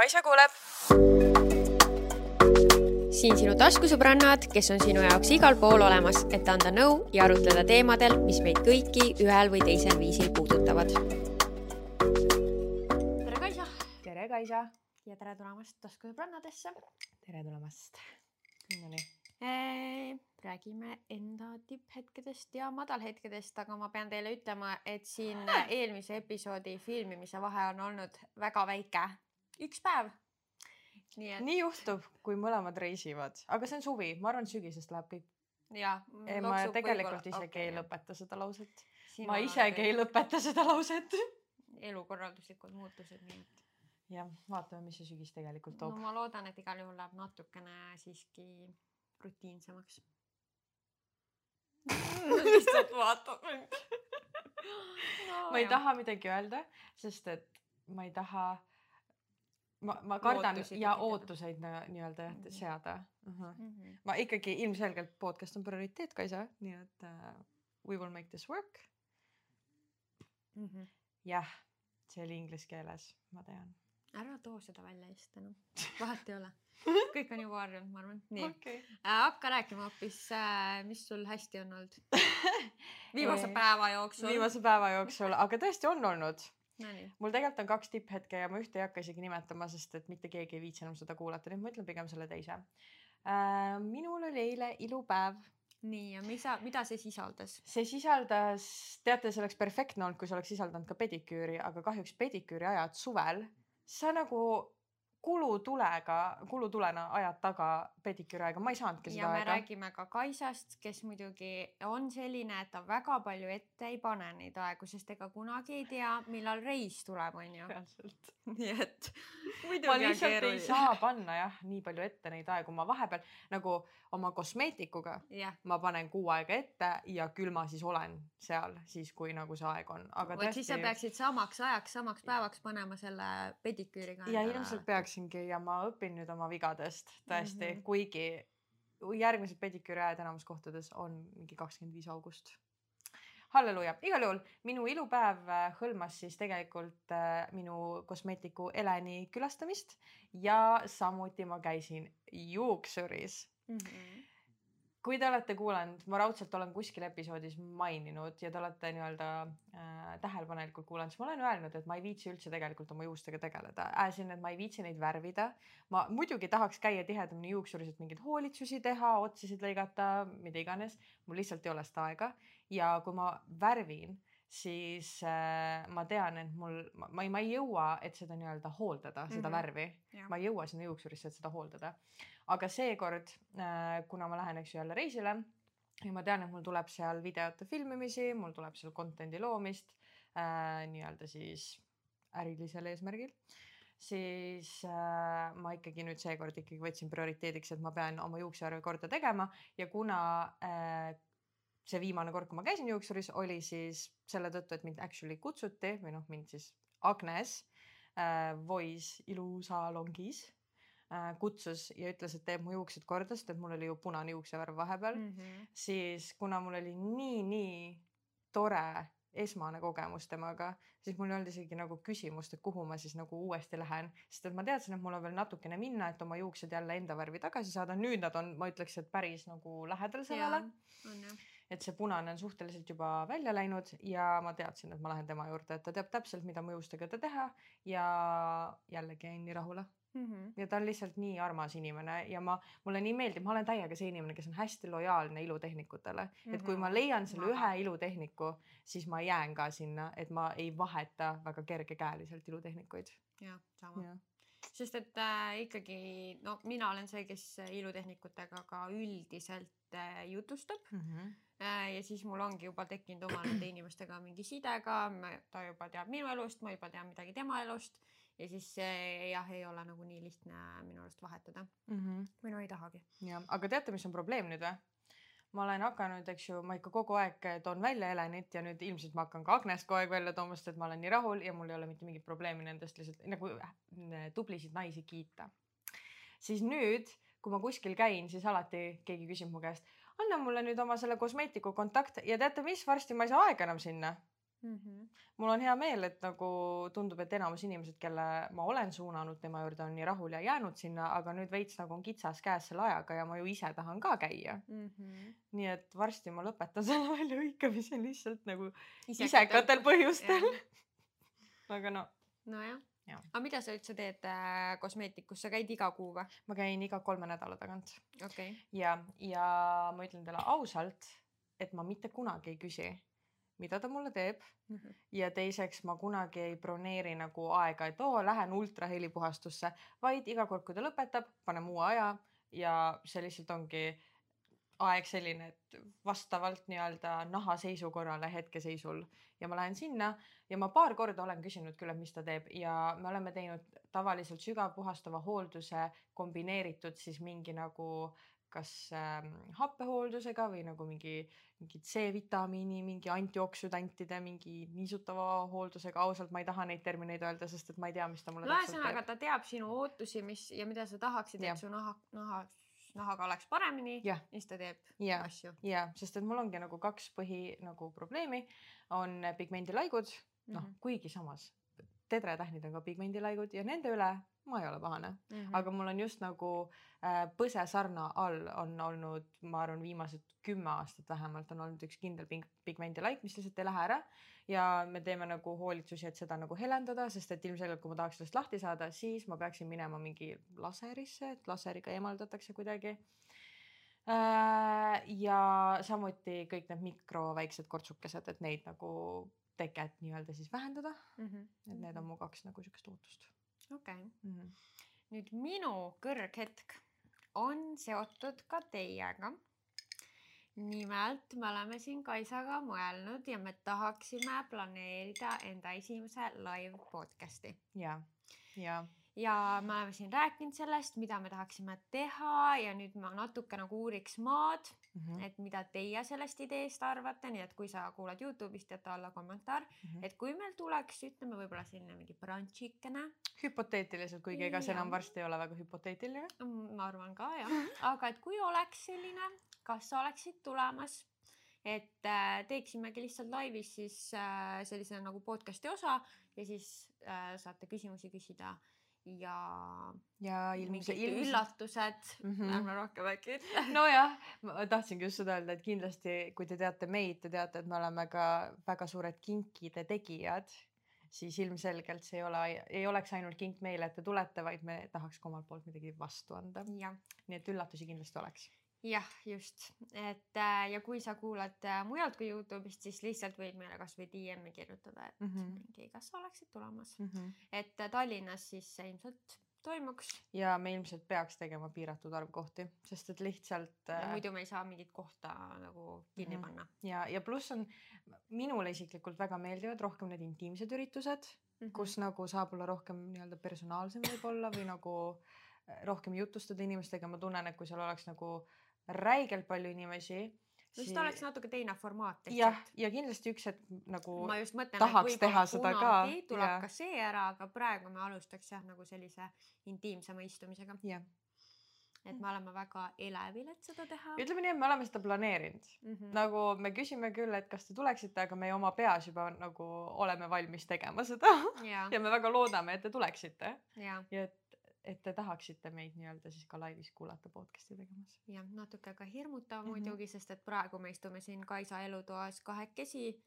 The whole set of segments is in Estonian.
Kaisa kuuleb. siin sinu taskusõbrannad, kes on sinu jaoks igal pool olemas, et anda nõu ja arutleda teemadel, mis meid kõiki ühel või teisel viisil puudutavad. tere, Kaisa! tere, Kaisa! ja tere tulemast taskusõbrannadesse! tere tulemast! Nonii räägime enda tipphetkedest ja madalhetkedest, aga ma pean teile ütlema, et siin eelmise episoodi filmimise vahe on olnud väga väike, üks päev. nii et. nii juhtub, kui mõlemad reisivad, aga see on suvi, ma arvan, sügisest läheb kõik. ja. ma tegelikult isegi okay. ei lõpeta seda lauset. ma isegi ei lõpeta seda lauset. elukorralduslikud muutused, nii et. jah, vaatame, mis see sügis tegelikult toob. no ma loodan, et igal juhul läheb natukene siiski rutiinsemaks lihtsalt vaatab mind no,. ma ei jah. taha midagi öelda, sest et ma ei taha, ma, ma kardan Lootusi ja ootuseid nii-öelda jah mm -hmm. seada uh. -huh. Mm -hmm. ma ikkagi ilmselgelt podcast on prioriteet, Kaisa, nii et uh, we will make this work mm -hmm.. jah, see oli inglise keeles, ma tean. ära too seda välja just enam, vahet ei ole kõik on juba harjunud, ma arvan. nii okay. äh,, hakka rääkima hoopis äh,, mis sul hästi on olnud viimase päeva jooksul. viimase päeva jooksul, aga tõesti on olnud. Mul tegelikult on kaks tipphetke ja ma ühte ei hakka isegi nimetama, sest et mitte keegi ei viitsi enam seda kuulata, et ma ütlen pigem selle teise äh,. minul oli eile ilupäev nii ja mis, mida see sisaldas? see sisaldas, teate, see oleks perfektne olnud, kui see oleks sisaldanud ka pediküüri, aga kahjuks pediküüri ajad suvel, sa nagu kulutulega, kulutulena ajad taga pediküüri aega, ma ei saanudki seda ja aega. me räägime ka Kaisast, kes muidugi on selline, et ta väga palju ette ei pane neid aegu, sest ega kunagi ei tea, millal reis tuleb, onju. nii et ma lihtsalt ei saa panna jah, nii palju ette neid aegu, ma vahepeal nagu oma kosmeetikuga yeah. ma panen kuu aega ette ja küll ma siis olen seal siis, kui nagu see aeg on. aga tõesti. siis sa peaksid samaks ajaks, samaks päevaks panema selle pediküüriga. ja ilmselt peaks peaksingi ja ma õpin nüüd oma vigadest tõesti mm, -hmm. kuigi järgmised pediküüriajad enamus kohtades on mingi kakskümmend viis august. halleluuja, igal juhul minu ilupäev äh, hõlmas siis tegelikult äh, minu kosmeetiku Eleni külastamist ja samuti ma käisin juuksuris mm. -hmm kui te olete kuulanud, ma raudselt olen kuskil episoodis maininud ja te olete nii-öelda äh, tähelepanelikult kuulanud, siis ma olen öelnud, et ma ei viitsi üldse tegelikult oma juustega tegeleda, äsin, et ma ei viitsi neid värvida. ma muidugi tahaks käia tihedamini juuksuris, et mingeid hoolitsusi teha, otsisid lõigata, mida iganes. mul lihtsalt ei ole seda aega ja kui ma värvin siis äh, ma tean, et mul, ma ei, ma ei jõua, et seda nii-öelda hooldada, seda mm -hmm. värvi. ma ei jõua sinna juuksurisse, et seda hooldada. aga seekord äh,, kuna ma lähen, eks ju jälle reisile ja ma tean, et mul tuleb seal videote filmimisi, mul tuleb seal content'i loomist äh, nii-öelda siis ärilisel eesmärgil siis äh, ma ikkagi nüüd seekord ikkagi võtsin prioriteediks, et ma pean oma juuksevärvi korda tegema ja kuna äh, see viimane kord, kui ma käisin juuksuris, oli siis selle tõttu, et mind actually kutsuti või noh, mind siis Agnes äh, Voice ilusalongis äh, kutsus ja ütles, et teeb mu juuksed korda, sest et mul oli ju punane juuksevärv vahepeal mm. -hmm. siis kuna mul oli nii, nii tore esmane kogemus temaga, siis mul ei olnud isegi nagu küsimust, et kuhu ma siis nagu uuesti lähen, sest et ma teadsin, et mul on veel natukene minna, et oma juuksed jälle enda värvi tagasi saada. nüüd nad on, ma ütleks, et päris nagu lähedal sellele. on jah et see punane on suhteliselt juba välja läinud ja ma teadsin, et ma lähen tema juurde, et ta teab täpselt, mida mu juustega ta teha ja jällegi jäin nii rahule mm. -hmm. ja ta on lihtsalt nii armas inimene ja ma, mulle nii meeldib, ma olen täiega see inimene, kes on hästi lojaalne ilutehnikutele mm, -hmm. et kui ma mhm. leian selle ma... ühe ilutehniku, siis ma jään ka sinna, et ma ei vaheta väga kergekäeliselt ilutehnikuid. jah, sama ja sest et äh, ikkagi no mina olen see, kes ilutehnikutega ka üldiselt jutustab mm. -hmm Äh, ja siis mul ongi juba tekkinud oma nende inimestega mingi side ka, ta juba teab minu elust, ma juba tean midagi tema elust ja siis see jah, ei ole nagu nii lihtne minu arust vahetada mm. -hmm. või no ei tahagi. jah, aga teate, mis on probleem nüüd või? ma olen hakanud, eks ju, ma ikka kogu aeg toon välja Helenit ja nüüd ilmselt ma hakkan ka Agnest kogu aeg välja tooma, sest et ma olen nii rahul ja mul ei ole mitte mingit probleemi nendest lihtsalt nagu äh, tublisid naisi kiita. siis nüüd, kui ma kuskil käin, siis alati keegi küsib mu käest anna mulle nüüd oma selle kosmeetiku kontakt ja teate mis, varsti ma ei saa aega enam sinna. mm. -hmm. mul on hea meel, et nagu tundub, et enamus inimesed, kelle ma olen suunanud tema juurde, on nii rahul ja jäänud sinna, aga nüüd veits nagu on kitsas käes selle ajaga ja ma ju ise tahan ka käia mm. -hmm. nii et varsti ma lõpetan selle väljaõikamise lihtsalt nagu isekatel põhjustel aga no. nojah aga mida sa üldse teed äh, kosmeetikus, sa käid iga kuu või? ma käin iga kolme nädala tagant okay.. ja, ja ma ütlen teile ausalt, et ma mitte kunagi ei küsi, mida ta mulle teeb mm. -hmm. ja teiseks ma kunagi ei broneeri nagu aega, et oo, lähen ultrahelipuhastusse, vaid iga kord, kui ta lõpetab, paneme uue aja ja see lihtsalt ongi aeg selline, et vastavalt nii-öelda naha seisukorrale hetkeseisul. Ja ma lähen sinna ja ma paar korda olen küsinud küll, et mis ta teeb. Ja me oleme teinud tavaliselt sügavpuhastava hoolduse kombineeritud siis mingi nagu kas äh, happehooldusega või nagu mingi, mingi C-vitamiini, mingi antioksüdantide, mingi niisutava hooldusega. ausalt, ma ei taha neid termineid öelda, sest et ma ei tea, mis ta mulle no, ühesõnaga, ta teab sinu ootusi, mis ja mida sa tahaksid, et su naha, naha nahaga oleks paremini ja siis ta teeb ja, asju. ja, sest et mul ongi nagu kaks põhi nagu probleemi on pigmendilaigud noh mm -hmm., kuigi samas tedretähnid on ka pigmendilaigud ja nende üle ma ei ole pahane. Mm, -hmm. aga mul on just nagu äh, põsesarna all on olnud, ma arvan, viimased kümme aastat vähemalt on olnud üks kindel pig pigmendilaik, mis lihtsalt ei lähe ära. Ja me teeme nagu hoolitsusi, et seda nagu helendada, sest et ilmselgelt, kui ma tahaks sellest lahti saada, siis ma peaksin minema mingi laserisse, et laseriga eemaldatakse kuidagi. Äh, ja samuti kõik need mikro väiksed kortsukesed, et neid nagu teket nii-öelda siis vähendada mm. -hmm. et need on mu kaks nagu siukest ootust. okei okay. mm. -hmm. nüüd minu kõrghetk on seotud ka teiega. nimelt me oleme siin Kaisaga mõelnud ja me tahaksime planeerida enda esimese live podcast'i. ja, ja ja me oleme siin rääkinud sellest, mida me tahaksime teha ja nüüd ma natuke nagu uuriks maad mm, -hmm. et mida teie sellest ideest arvate, nii et kui sa kuulad Youtube'ist, jäta alla kommentaar mm, -hmm. et kui meil tuleks, ütleme võib-olla selline mingi brunchikene. hüpoteetiliselt, kuigi ega see enam varsti ei ole väga hüpoteetiline. Mm, ma arvan ka jah, aga et kui oleks selline, kas sa oleksid tulemas? et äh, teeksimegi lihtsalt laivis siis äh, sellise nagu podcast'i osa ja siis äh, saate küsimusi küsida ja. ja ilmselt ilmselt... üllatused mm, -hmm. ärme rohkem äkki ütle. nojah, ma tahtsingi just seda öelda, et kindlasti, kui te teate meid, te teate, et me oleme ka väga suured kinkide tegijad, siis ilmselgelt see ei ole, ei oleks ainult kink meile, et te tulete, vaid me tahaks ka omalt poolt midagi vastu anda. nii et üllatusi kindlasti oleks jah, just, et äh, ja kui sa kuulad äh, mujalt kui Youtube'ist, siis lihtsalt võid meile kasvõi DM-i kirjutada, et mm -hmm. mingi, kas sa oleksid tulemas mm. -hmm. et äh, Tallinnas siis see ilmselt toimuks. ja me ilmselt peaks tegema piiratud arv kohti, sest et lihtsalt. muidu me ei saa mingit kohta nagu kinni mm -hmm. panna. ja, ja pluss on minule isiklikult väga meeldivad rohkem need intiimsed üritused mm, -hmm. kus nagu saab olla rohkem nii-öelda personaalsem võib-olla või nagu rohkem jutustada inimestega, ma tunnen, et kui seal oleks nagu äh, räigelt palju inimesi. just siis... oleks natuke teine formaat lihtsalt. jah, ja kindlasti üks hetk nagu ma just mõtlen, tahaks teha seda ka. tuleb ja. ka see ära, aga praegu me alustaks jah, nagu sellise intiimsema istumisega. et me oleme väga elevil, et seda teha. ütleme nii, et me oleme seda planeerinud mm. -hmm. nagu me küsime küll, et kas te tuleksite, aga meie oma peas juba nagu oleme valmis tegema seda ja, ja me väga loodame, et te tuleksite. ja et et te tahaksite meid nii-öelda siis ka laivis kuulata podcast'i tegemas. jah, natuke ka hirmutav mm -hmm. muidugi, sest et praegu me istume siin Kaisa elutoas kahekesi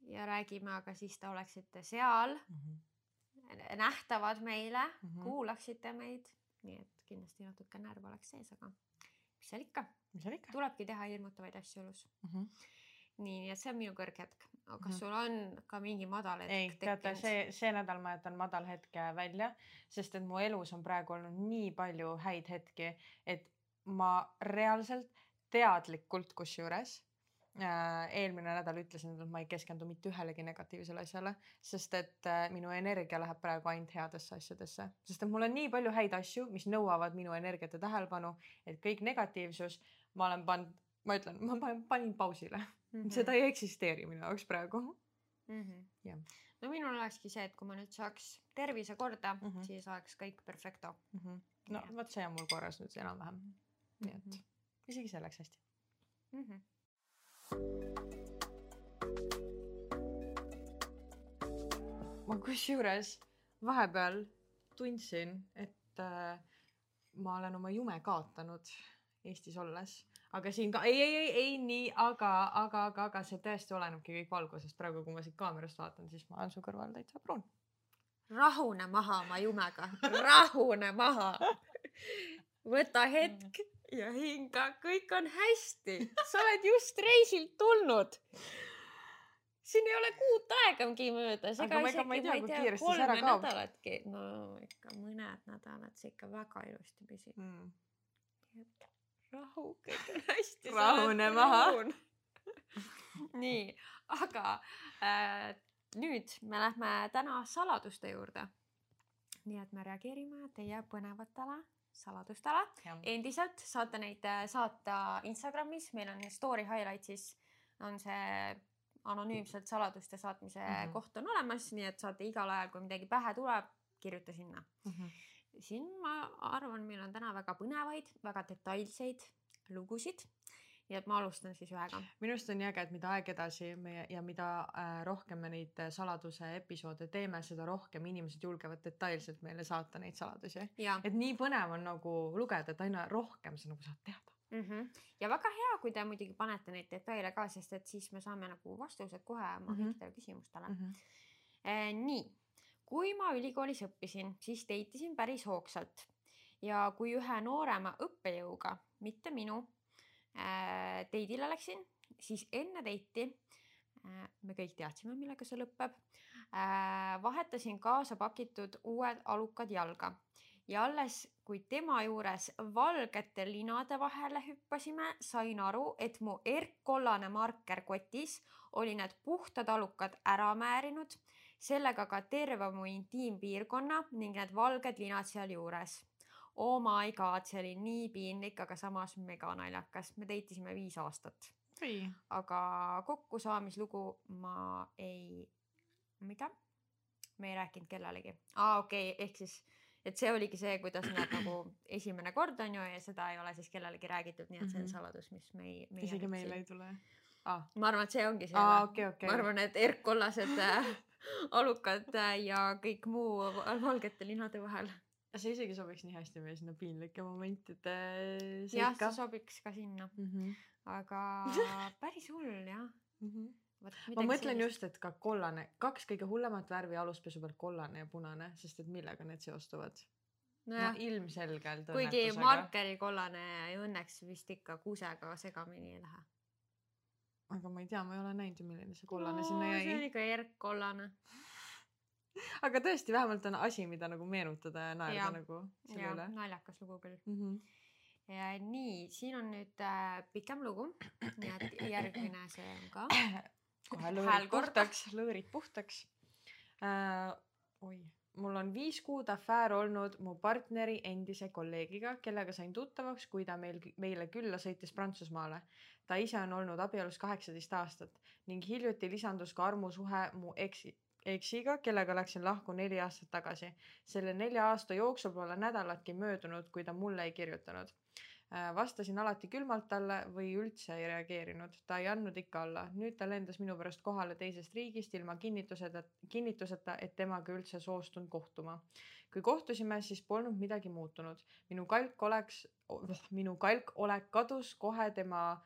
ja räägime, aga siis te oleksite seal mm, -hmm. nähtavad meile mm, -hmm. kuulaksite meid, nii et kindlasti natuke närv oleks sees, aga mis seal ikka. mis seal ikka. tulebki teha hirmutavaid asju elus mm. -hmm nii, nii et see on minu kõrghetk. kas mm -hmm. sul on ka mingi madal hetk? ei, teate, see, see nädal ma jätan madal hetke välja, sest et mu elus on praegu olnud nii palju häid hetki, et ma reaalselt teadlikult kusjuures äh, eelmine nädal ütlesin, et ma ei keskendu mitte ühelegi negatiivsele asjale, sest et äh, minu energia läheb praegu ainult headesse asjadesse, sest et mul on nii palju häid asju, mis nõuavad minu energiat ja tähelepanu, et kõik negatiivsus ma olen pannud, ma ütlen, ma panin pausile mm. -hmm. seda ei eksisteeri minu jaoks praegu mm. -hmm. jah. no minul olekski see, et kui ma nüüd saaks tervise korda mm, -hmm. siis oleks kõik perfecto mm. -hmm. no vot, see on mul korras nüüd enam-vähem mm. -hmm. nii et mhm. isegi see läks hästi mm. -hmm. ma kusjuures vahepeal tundsin, et äh, ma olen oma jume kaotanud Eestis olles, aga siin ka ei, ei, ei, ei nii, aga, aga, aga, aga see tõesti olenebki kõik valgusest. praegu, kui ma siit kaamerast vaatan, siis ma olen su kõrval täitsa pruun. rahune maha oma jumega, rahune maha. võta hetk ja hinga, kõik on hästi, sa oled just reisilt tulnud siin ei ole kuut aegagi möödas. aga ega ma ei tea, kui kiiresti see ära kaob. nädalatki, no ikka mõned nädalad, see ikka väga ilusti püsib mm.. rahu, kõik on hästi. rahune maha. nii, aga äh, nüüd me lähme täna saladuste juurde. nii et me reageerime teie põnevatele saladustele. endiselt saate neid äh, saata Instagramis, meil on story highlights'is on see anonüümselt saladuste saatmise mm -hmm. koht on olemas, nii et saate igal ajal, kui midagi pähe tuleb, kirjuta sinna mm. -hmm. Siin ma arvan, meil on täna väga põnevaid, väga detailseid lugusid nii et ma alustan siis ühega. minu arust on nii äge, et mida aeg edasi meie ja mida äh, rohkem me neid äh, saladuse episoode teeme, seda rohkem inimesed julgevad detailselt meile saata neid saladusi. et nii põnev on nagu lugeda, et aina rohkem sa nagu saad teada mm. -hmm. ja väga hea, kui te muidugi panete neid detaile ka, sest et siis me saame nagu vastused kohe oma mm -hmm. kõikidele küsimustele mm. -hmm. E, nii, kui ma ülikoolis õppisin, siis deitisin päris hoogsalt ja kui ühe noorema õppejõuga, mitte minu äh,, deidile läksin, siis enne deiti äh, me kõik teadsime, millega see lõpeb äh,. vahetasin kaasa pakitud uued alukad jalga ja alles kui tema juures valgete linade vahele hüppasime, sain aru, et mu erkkollane marker kotis oli need puhtad alukad ära määrinud, sellega ka terve mu intiimpiirkonna ning need valged linad sealjuures. Oh my god, see oli nii piinlik, aga samas meganaljakas, me deitisime viis aastat. aga kokkusaamislugu ma ei, mida? me ei rääkinud kellelegi. aa, okei okay,, ehk siis et see oligi see, kuidas nad nagu esimene kord on ju ja seda ei ole siis kellelegi räägitud, nii et see on mhm. saladus, mis me ei. isegi meile ei tule ah.. ma arvan, et see ongi see. Ah, okay, okay. ma arvan, et erkkollased äh, alukad äh, ja kõik muu valgete linade vahel. see isegi sobiks nii hästi meie sinna piinlike momentide sekka. jah, see sobiks ka sinna mm. -hmm. aga päris hull jah mm. -hmm ma mõtlen sellist. just, et ka kollane, kaks kõige hullemat värvi aluspesu peal, kollane ja punane, sest et millega need seostuvad no, no ilmselgelt. kuigi markeri kollane õnneks vist ikka kuusega segamini ei lähe. Aga ma ei tea, ma ei ole näinud ju, milline see kollane no, sinna jäi. see on ikka erkkollane aga tõesti, vähemalt on asi, mida nagu meenutada ja naerda nagu selle üle. naljakas lugu küll mm. -hmm. Ja, nii, siin on nüüd äh, pikem lugu, nii et järgmine see on ka kohe lõõrid puhtaks, lõõrid puhtaks äh,. oi, mul on viis kuud afäär olnud mu partneri endise kolleegiga, kellega sain tuttavaks, kui ta meil, meile külla sõitis Prantsusmaale. ta ise on olnud abielus kaheksateist aastat ning hiljuti lisandus ka armusuhe mu eksi, eksiga, kellega läksin lahku neli aastat tagasi. selle nelja aasta jooksul pole nädalatki möödunud, kui ta mulle ei kirjutanud vastasin alati külmalt talle või üldse ei reageerinud, ta ei andnud ikka alla. nüüd ta lendas minu pärast kohale teisest riigist ilma kinnituseta, kinnituseta, et temaga üldse soostun kohtuma. kui kohtusime, siis polnud midagi muutunud. minu kalk oleks oh,, minu kalk olek kadus kohe tema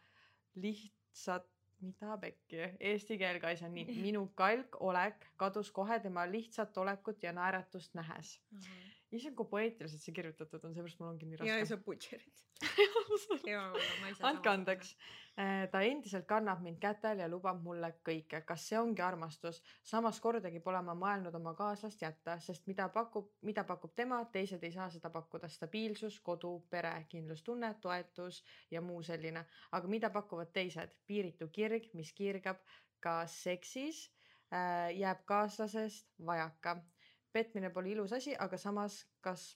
lihtsat mida pekki, eesti keel ka ei saa nii. minu kalk olek kadus kohe tema lihtsat olekut ja naeratust nähes mm. -hmm issand, kui poeetiliselt see kirjutatud on, seepärast mul ongi nii raske. ja, ja sa butcherid andke andeks. Äh, ta endiselt kannab mind kätel ja lubab mulle kõike. kas see ongi armastus? samas kordagi pole ma mõelnud oma kaaslast jätta, sest mida pakub, mida pakub tema, teised ei saa seda pakkuda. stabiilsus, kodu, pere, kindlustunne, toetus ja muu selline. aga mida pakuvad teised? piiritu kirg, mis kirgab ka seksis, äh, jääb kaaslasest vajaka petmine pole ilus asi, aga samas, kas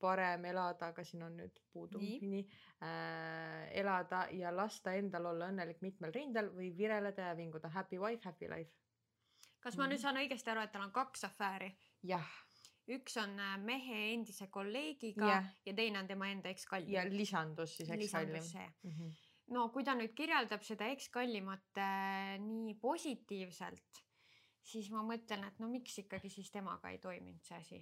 parem elada, aga siin on nüüd puudu nii, äh, elada ja lasta endal olla õnnelik mitmel rindel või vireleda ja vinguda happy wife, happy life. kas ma mm. nüüd saan õigesti aru, et tal on kaks afääri? jah. üks on äh, mehe endise kolleegiga yeah. ja teine on tema enda ekskallim. ja lisandus siis ekskallim. Mm -hmm. no kui ta nüüd kirjeldab seda ekskallimat äh, nii positiivselt siis ma mõtlen, et no miks ikkagi siis temaga ei toiminud see asi.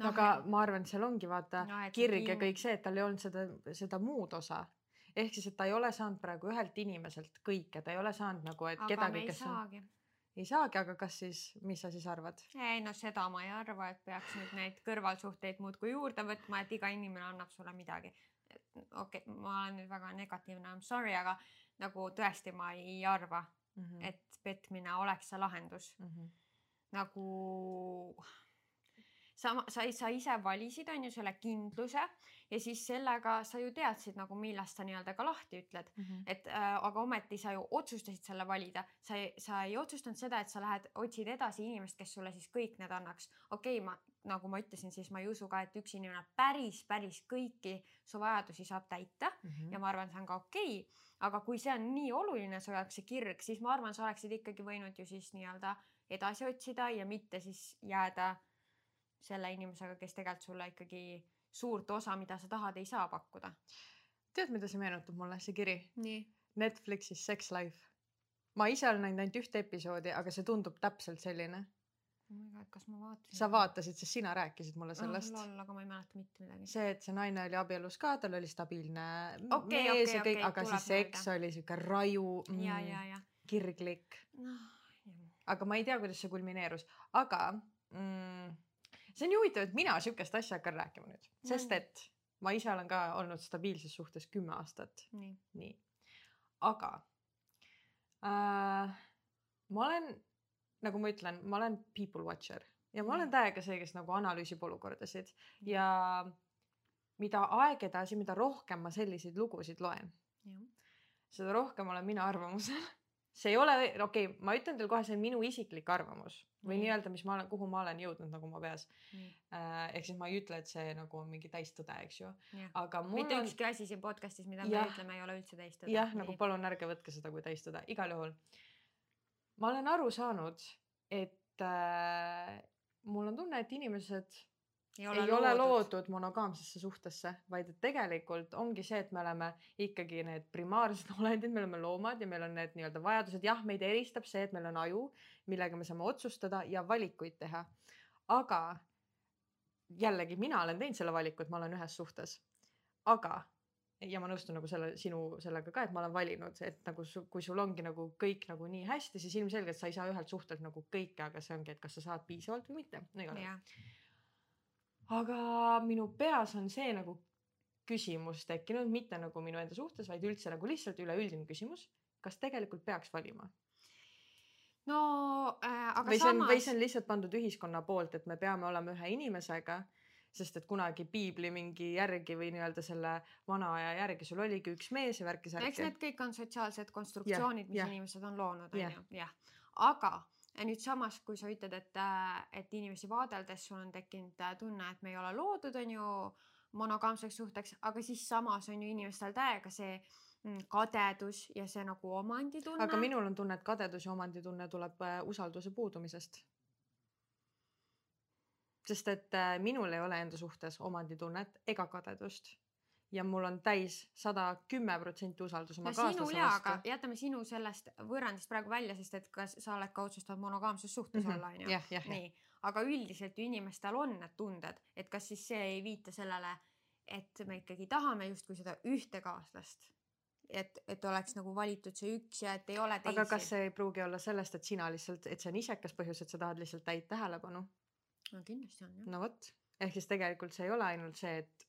no aga ma arvan, et seal ongi vaata No, kirg ja kõik see, et tal ei olnud seda, seda muud osa. ehk siis, et ta ei ole saanud praegu ühelt inimeselt kõike, ta ei ole saanud nagu, et aga kedagi, kes saagi. ei saagi, aga kas siis, mis sa siis arvad? ei no seda ma ei arva, et peaks nüüd neid kõrvalsuhteid muudkui juurde võtma, et iga inimene annab sulle midagi. okei okay,, ma olen nüüd väga negatiivne, I m sorry, aga nagu tõesti ma ei arva, Mm -hmm. et petmine oleks see lahendus mm -hmm. nagu sa, sa, sa ise valisid, on ju selle kindluse ja siis sellega sa ju teadsid nagu, millest sa nii-öelda ka lahti ütled, Mm -hmm. et äh, aga ometi sa ju otsustasid selle valida, sa ei, sa ei otsustanud seda, et sa lähed, otsid edasi inimest, kes sulle siis kõik need annaks. okei okay,, ma nagu ma ütlesin, siis ma ei usu ka, et üks inimene päris, päris kõiki su vajadusi saab täita Mhm. ja ma arvan, see on ka okei okay.. aga kui see on nii oluline su jaoks, see kirg, siis ma arvan, sa oleksid ikkagi võinud ju siis nii-öelda edasi otsida ja mitte siis jääda selle inimesega, kes tegelikult sulle ikkagi suurt osa, mida sa tahad, ei saa pakkuda. tead, mida see meenutab mulle, see kiri? Netflixis Sex Life. ma ise olen näinud ainult ühte episoodi, aga see tundub täpselt selline. Oh kas ma vaatasin? sa vaatasid, sest sina rääkisid mulle sellest oh,. aga ma ei mäleta mitte midagi. see, et see naine oli abielus ka, tal oli stabiilne Okei, mees okei, ja kõik, okei, aga siis seks meelde. oli siuke raju mm,, ja, ja, ja. kirglik. noh, aga ma ei tea, kuidas see kulmineerus, aga mm, see on nii huvitav, et mina siukest asja hakkan rääkima nüüd, sest et ma ise olen ka olnud stabiilses suhtes kümme aastat, nii. nii. aga äh, ma olen, nagu ma ütlen, ma olen people watcher ja ma olen Mm. täiega see, kes nagu analüüsib olukordasid ja mida aeg edasi, mida rohkem ma selliseid lugusid loen, seda rohkem olen mina arvamusel. see ei ole, okei okay,, ma ütlen teile kohe, see on minu isiklik arvamus või Nii. nii-öelda, mis ma olen, kuhu ma olen jõudnud nagu oma peas äh,. ehk siis ma ei ütle, et see nagu on mingi täistõde, eks ju, aga mul mitte on ükski asi siin podcast'is, mida me Jah. ütleme, ei ole üldse teist. jah, nagu palun ärge võtke seda kui täistõde, igal juhul. Ma olen aru saanud, et äh, mul on tunne, et inimesed ei ole, ei ole loodud, loodud monogaamsesse suhtesse, vaid et tegelikult ongi see, et me oleme ikkagi need primaarsed olendid, me oleme loomad ja meil on need nii-öelda vajadused, jah, meid eristab see, et meil on aju, millega me saame otsustada ja valikuid teha. aga jällegi mina olen teinud selle valiku, et ma olen ühes suhtes, aga ja ma nõustun nagu selle sinu sellega ka, et ma olen valinud, et nagu su, kui sul ongi nagu kõik nagu nii hästi, siis ilmselgelt sa ei saa ühelt suhtelt nagu kõike, aga see ongi, et kas sa saad piisavalt või mitte. jah, aga minu peas on see nagu küsimus tekkinud, mitte nagu minu enda suhtes, vaid üldse nagu lihtsalt üleüldine küsimus, kas tegelikult peaks valima? No äh, aga või samas või see on lihtsalt pandud ühiskonna poolt, et me peame olema ühe inimesega, sest et kunagi piibli mingi järgi või nii-öelda selle vana aja järgi sul oligi üks mees ja värki eks need. kõik on sotsiaalsed konstruktsioonid, mis jah. inimesed on loonud, onju, jah. aga ja nüüd samas, kui sa ütled, et, et inimesi vaadeldes sul on tekkinud äh, tunne, et me ei ole loodud, onju, monogaamseks suhteks, aga siis samas on ju inimestel täiega see mm, kadedus ja see nagu omanditunne. aga minul on tunne, et kadedus ja omanditunne tuleb äh, usalduse puudumisest. Sest et äh, minul ei ole enda suhtes omanditunnet ega kadedust ja mul on täis sada kümme protsenti usaldus oma no kaaslase jaa, vastu. jätame sinu sellest võrrandist praegu välja, sest et kas sa oled ka otsustanud monogaamses suhtes Mhm. olla, onju. jah. nii, aga üldiselt ju inimestel on need tunded, et kas siis see ei viita sellele, et me ikkagi tahame justkui seda ühte kaaslast. et, et oleks nagu valitud see üks ja et ei ole teisi. aga kas see ei pruugi olla sellest, et sina lihtsalt, et see on isekas põhjus, et sa tahad lihtsalt täit tähelepanu? No kindlasti on jah. no vot, ehk siis tegelikult see ei ole ainult see, et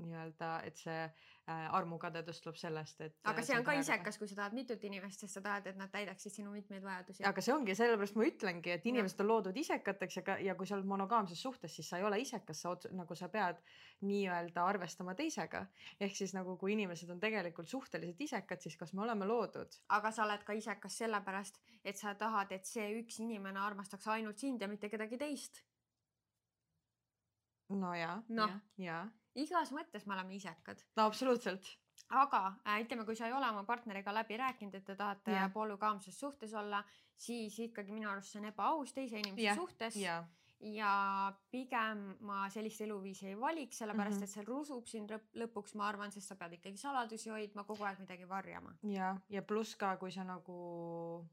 nii-öelda, et see armukadedus tuleb sellest, et. aga see on ka isekas, kui sa tahad mitut inimest, sest sa tahad, et nad täidaksid sinu mitmeid vajadusi. aga see ongi, sellepärast ma ütlengi, et inimesed on loodud isekateks ja ka, ja kui sa oled monogaamses suhtes, siis sa ei ole isekas, sa nagu sa pead nii-öelda arvestama teisega. ehk siis nagu, kui inimesed on tegelikult suhteliselt isekad, siis kas me oleme loodud? aga sa oled ka isekas sellepärast, et sa tahad, et see üks inimene armastaks ainult sind ja mitte kedagi teist. no ja Noh. ja, ja, igas mõttes me oleme isekad. no absoluutselt. aga äh, ütleme, kui sa ei ole oma partneriga läbi rääkinud, et te tahate yeah. polügaamses suhtes olla, siis ikkagi minu arust see on ebaaus teise inimese yeah. suhtes ja, ja pigem ma sellist eluviisi ei valiks, sellepärast Mhm. et see rusub sind lõp- lõpuks, ma arvan, sest sa pead ikkagi saladusi hoidma, kogu aeg midagi varjama. ja, ja pluss ka, kui sa nagu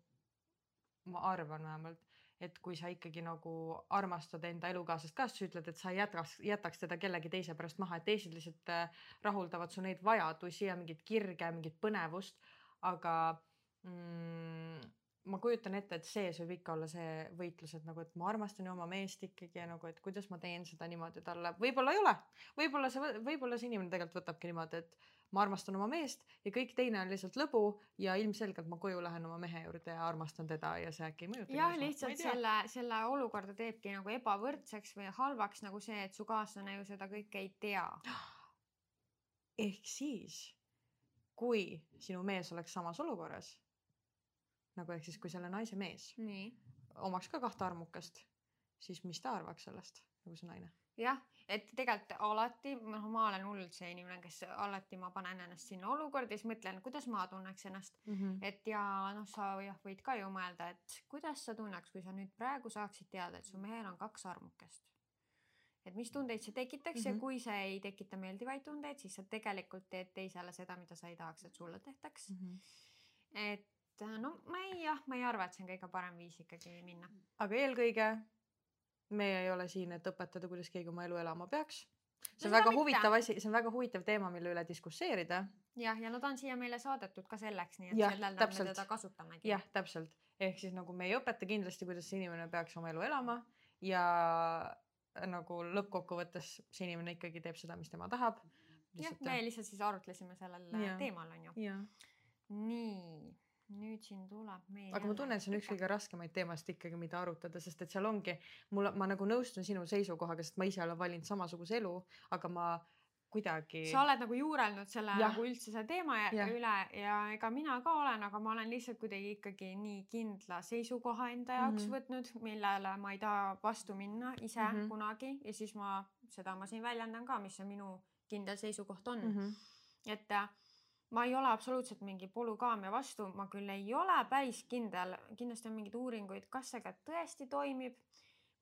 ma arvan vähemalt, et kui sa ikkagi nagu armastad enda elukaaslast ka, siis sa ütled, et sa ei jätaks, jätaks teda kellegi teise pärast maha, et teised lihtsalt äh, rahuldavad su neid vajadusi ja mingit kirge, mingit põnevust. aga mm, ma kujutan ette, et sees võib ikka olla see võitlus, et nagu, et ma armastan ju oma meest ikkagi ja nagu, et kuidas ma teen seda niimoodi talle, võib-olla ei ole, võib-olla see, võib-olla see inimene tegelikult võtabki niimoodi, et ma armastan oma meest ja kõik teine on lihtsalt lõbu ja ilmselgelt ma koju lähen oma mehe juurde ja armastan teda ja see äkki ei mõjuta. jah, lihtsalt selle, selle olukorda teebki nagu ebavõrdseks või halvaks nagu see, et su kaaslane ju seda kõike ei tea. ehk siis, kui sinu mees oleks samas olukorras nagu ehk siis, kui selle naise mees nii. omaks ka kahte armukest, siis mis ta arvaks sellest, nagu see naine? jah, et tegelikult alati, noh, ma olen hullult see inimene, kes alati ma panen ennast sinna olukorda ja siis mõtlen, kuidas ma tunneks ennast mm. -hmm. et ja noh, sa jah, võid ka ju mõelda, et kuidas sa tunneks, kui sa nüüd praegu saaksid teada, et su mehel on kaks armukest. et mis tundeid see tekitaks mm -hmm. ja mhm. kui see ei tekita meeldivaid tundeid, siis sa tegelikult teed teisele seda, mida sa ei tahaks, et sulle tehtaks mm. -hmm. et et no ma ei jah, ma ei arva, et see on kõige parem viis ikkagi minna. aga eelkõige meie ei ole siin, et õpetada, kuidas keegi oma elu elama peaks. see on no, väga huvitav asi, see on väga huvitav teema, mille üle diskusseerida. jah, ja nad on siia meile saadetud ka selleks, nii et ja, sellel nädalal me teda kasutamegi. jah, täpselt, ehk siis nagu me ei õpeta kindlasti, kuidas see inimene peaks oma elu elama ja nagu lõppkokkuvõttes see inimene ikkagi teeb seda, mis tema tahab. jah, me lihtsalt siis arutlesime sellel ja. teemal on ju. nii nüüd siin tuleb meil. aga ma tunnen, et see on üks kõige raskemaid teemasid ikkagi, mida arutada, sest et seal ongi, mul, ma nagu nõustun sinu seisukohaga, sest ma ise olen valinud samasuguse elu, aga ma kuidagi. sa oled nagu juurelnud selle ja. nagu üldse selle teema ja. üle ja ega mina ka olen, aga ma olen lihtsalt kuidagi ikkagi nii kindla seisukoha enda jaoks mm -hmm. võtnud, millele ma ei taha vastu minna ise mm -hmm. kunagi ja siis ma seda ma siin väljendan ka, mis see minu kindel seisukoht on mm. -hmm. et ma ei ole absoluutselt mingi polügaamia vastu, ma küll ei ole päris kindel, kindlasti on mingeid uuringuid, kas see ka tõesti toimib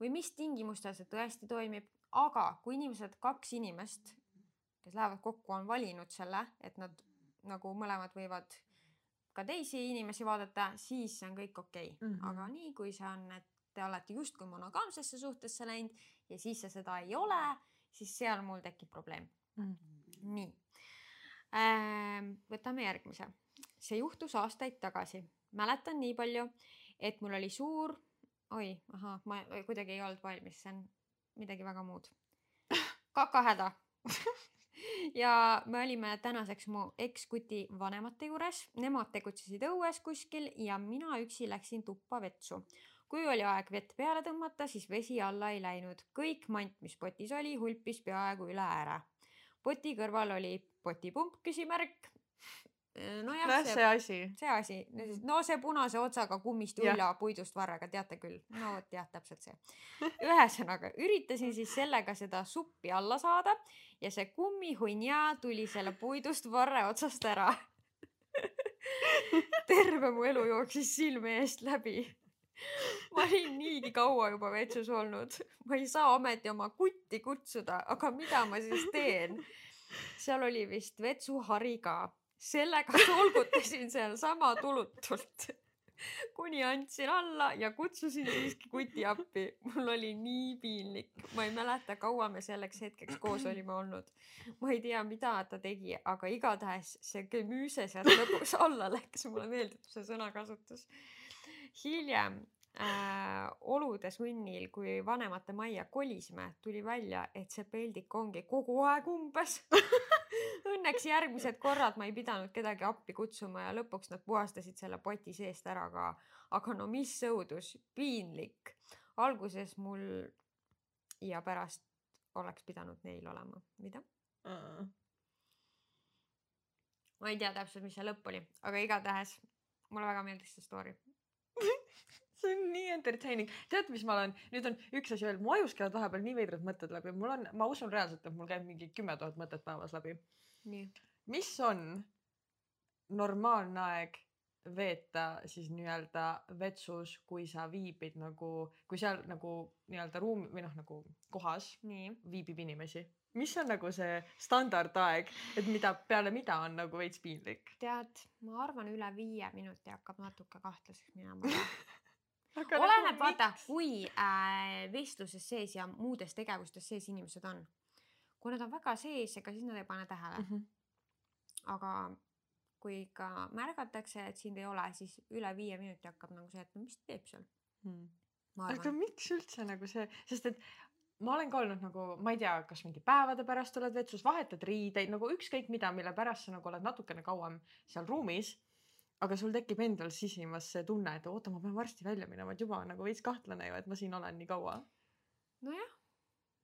või mis tingimustel see tõesti toimib, aga kui inimesed, kaks inimest, kes lähevad kokku, on valinud selle, et nad nagu mõlemad võivad ka teisi inimesi vaadata, siis see on kõik okei okay. mm. -hmm. aga nii kui see on, et te olete justkui monogaamsesse suhtesse läinud ja siis see seda ei ole, siis seal mul tekib probleem mm. -hmm. nii võtame järgmise. see juhtus aastaid tagasi. mäletan nii palju, et mul oli suur, oi, ahah, ma kuidagi ei olnud valmis, see on midagi väga muud. kakahäda ja me olime tänaseks mu ekskuti vanemate juures, nemad tegutsesid õues kuskil ja mina üksi läksin tuppa vetsu. kui oli aeg vett peale tõmmata, siis vesi alla ei läinud, kõik mant, mis potis oli, hulpis peaaegu üle ääre. poti kõrval oli potipump, küsimärk. nojah, see, see asi. see asi, no see punase otsaga kummist ülla puidust varraga, teate küll. no vot jah, täpselt see. ühesõnaga üritasin siis sellega seda suppi alla saada ja see kummihunja tuli selle puidust varre otsast ära terve mu elu jooksis silme eest läbi ma olin niigi kaua juba vetsus olnud, ma ei saa ometi oma kutti kutsuda, aga mida ma siis teen? Seal oli vist vetsuhari ka, sellega solgutasin sealsama tulutult kuni andsin alla ja kutsusin siiski kuti appi. mul oli nii piinlik, ma ei mäleta, kaua me selleks hetkeks koos olime olnud. ma ei tea, mida ta tegi, aga igatahes see gemüüse sealt lõpuks alla läks, mulle meeldib see sõnakasutus. hiljem äh, olude sunnil, kui vanemate majja kolisime, tuli välja, et see peldik ongi kogu aeg umbes Õnneks järgmised korrad ma ei pidanud kedagi appi kutsuma ja lõpuks nad puhastasid selle poti seest ära ka. aga no mis õudus, piinlik. alguses mul ja pärast oleks pidanud neil olema, mida uh.? ma ei tea täpselt, mis see lõpp oli, aga igatahes mulle väga meeldis see story see on nii entertaining. tead, mis ma olen, nüüd on üks asi veel, mu ajus käivad vahepeal nii veidrad mõtted läbi, mul on, ma usun reaalselt, et mul käib mingi kümme tuhat mõtet päevas läbi. mis on normaalne aeg veeta siis nii-öelda vetsus, kui sa viibid nagu, kui seal nagu nii-öelda ruum või noh, nagu kohas nii. viibib inimesi mis on nagu see standardaeg, et mida peale mida on nagu veits piinlik? tead, ma arvan, üle viie minuti hakkab natuke kahtlaseks minema vaata, kui äh, vestluses sees ja muudes tegevustes sees inimesed on, kui nad on väga sees, ega siis nad ei pane tähele mm. -hmm. aga kui ikka märgatakse, et sind ei ole, siis üle viie minuti hakkab nagu see, et no mis ta teeb seal, ma aga miks üldse nagu see, sest et ma olen ka olnud nagu, ma ei tea, kas mingi päevade pärast oled vetsus, vahetad riideid nagu ükskõik mida, mille pärast sa nagu oled natukene kauem seal ruumis. Aga sul tekib endal sisimas see tunne, et oota, ma pean varsti välja minema, et juba on nagu veits kahtlane ju, et ma siin olen nii kaua. nojah,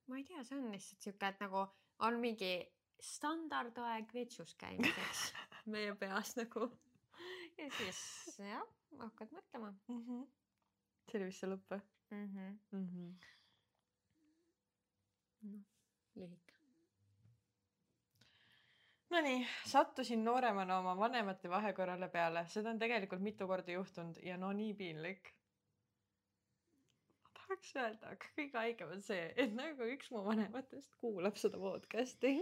ma ei tea, see on lihtsalt sihuke, et nagu on mingi standardaeg vetsus käimiseks meie peas nagu. ja siis jah, hakkad mõtlema see oli vist see lõpp või mm. -hmm. mm -hmm.? noh, lühike. Nonii, sattusin nooremana oma vanemate vahekorrale peale, seda on tegelikult mitu korda juhtunud ja no nii piinlik. ma tahaks öelda, aga kõige haigem on see, et nagu üks mu vanematest kuulab seda podcast'i.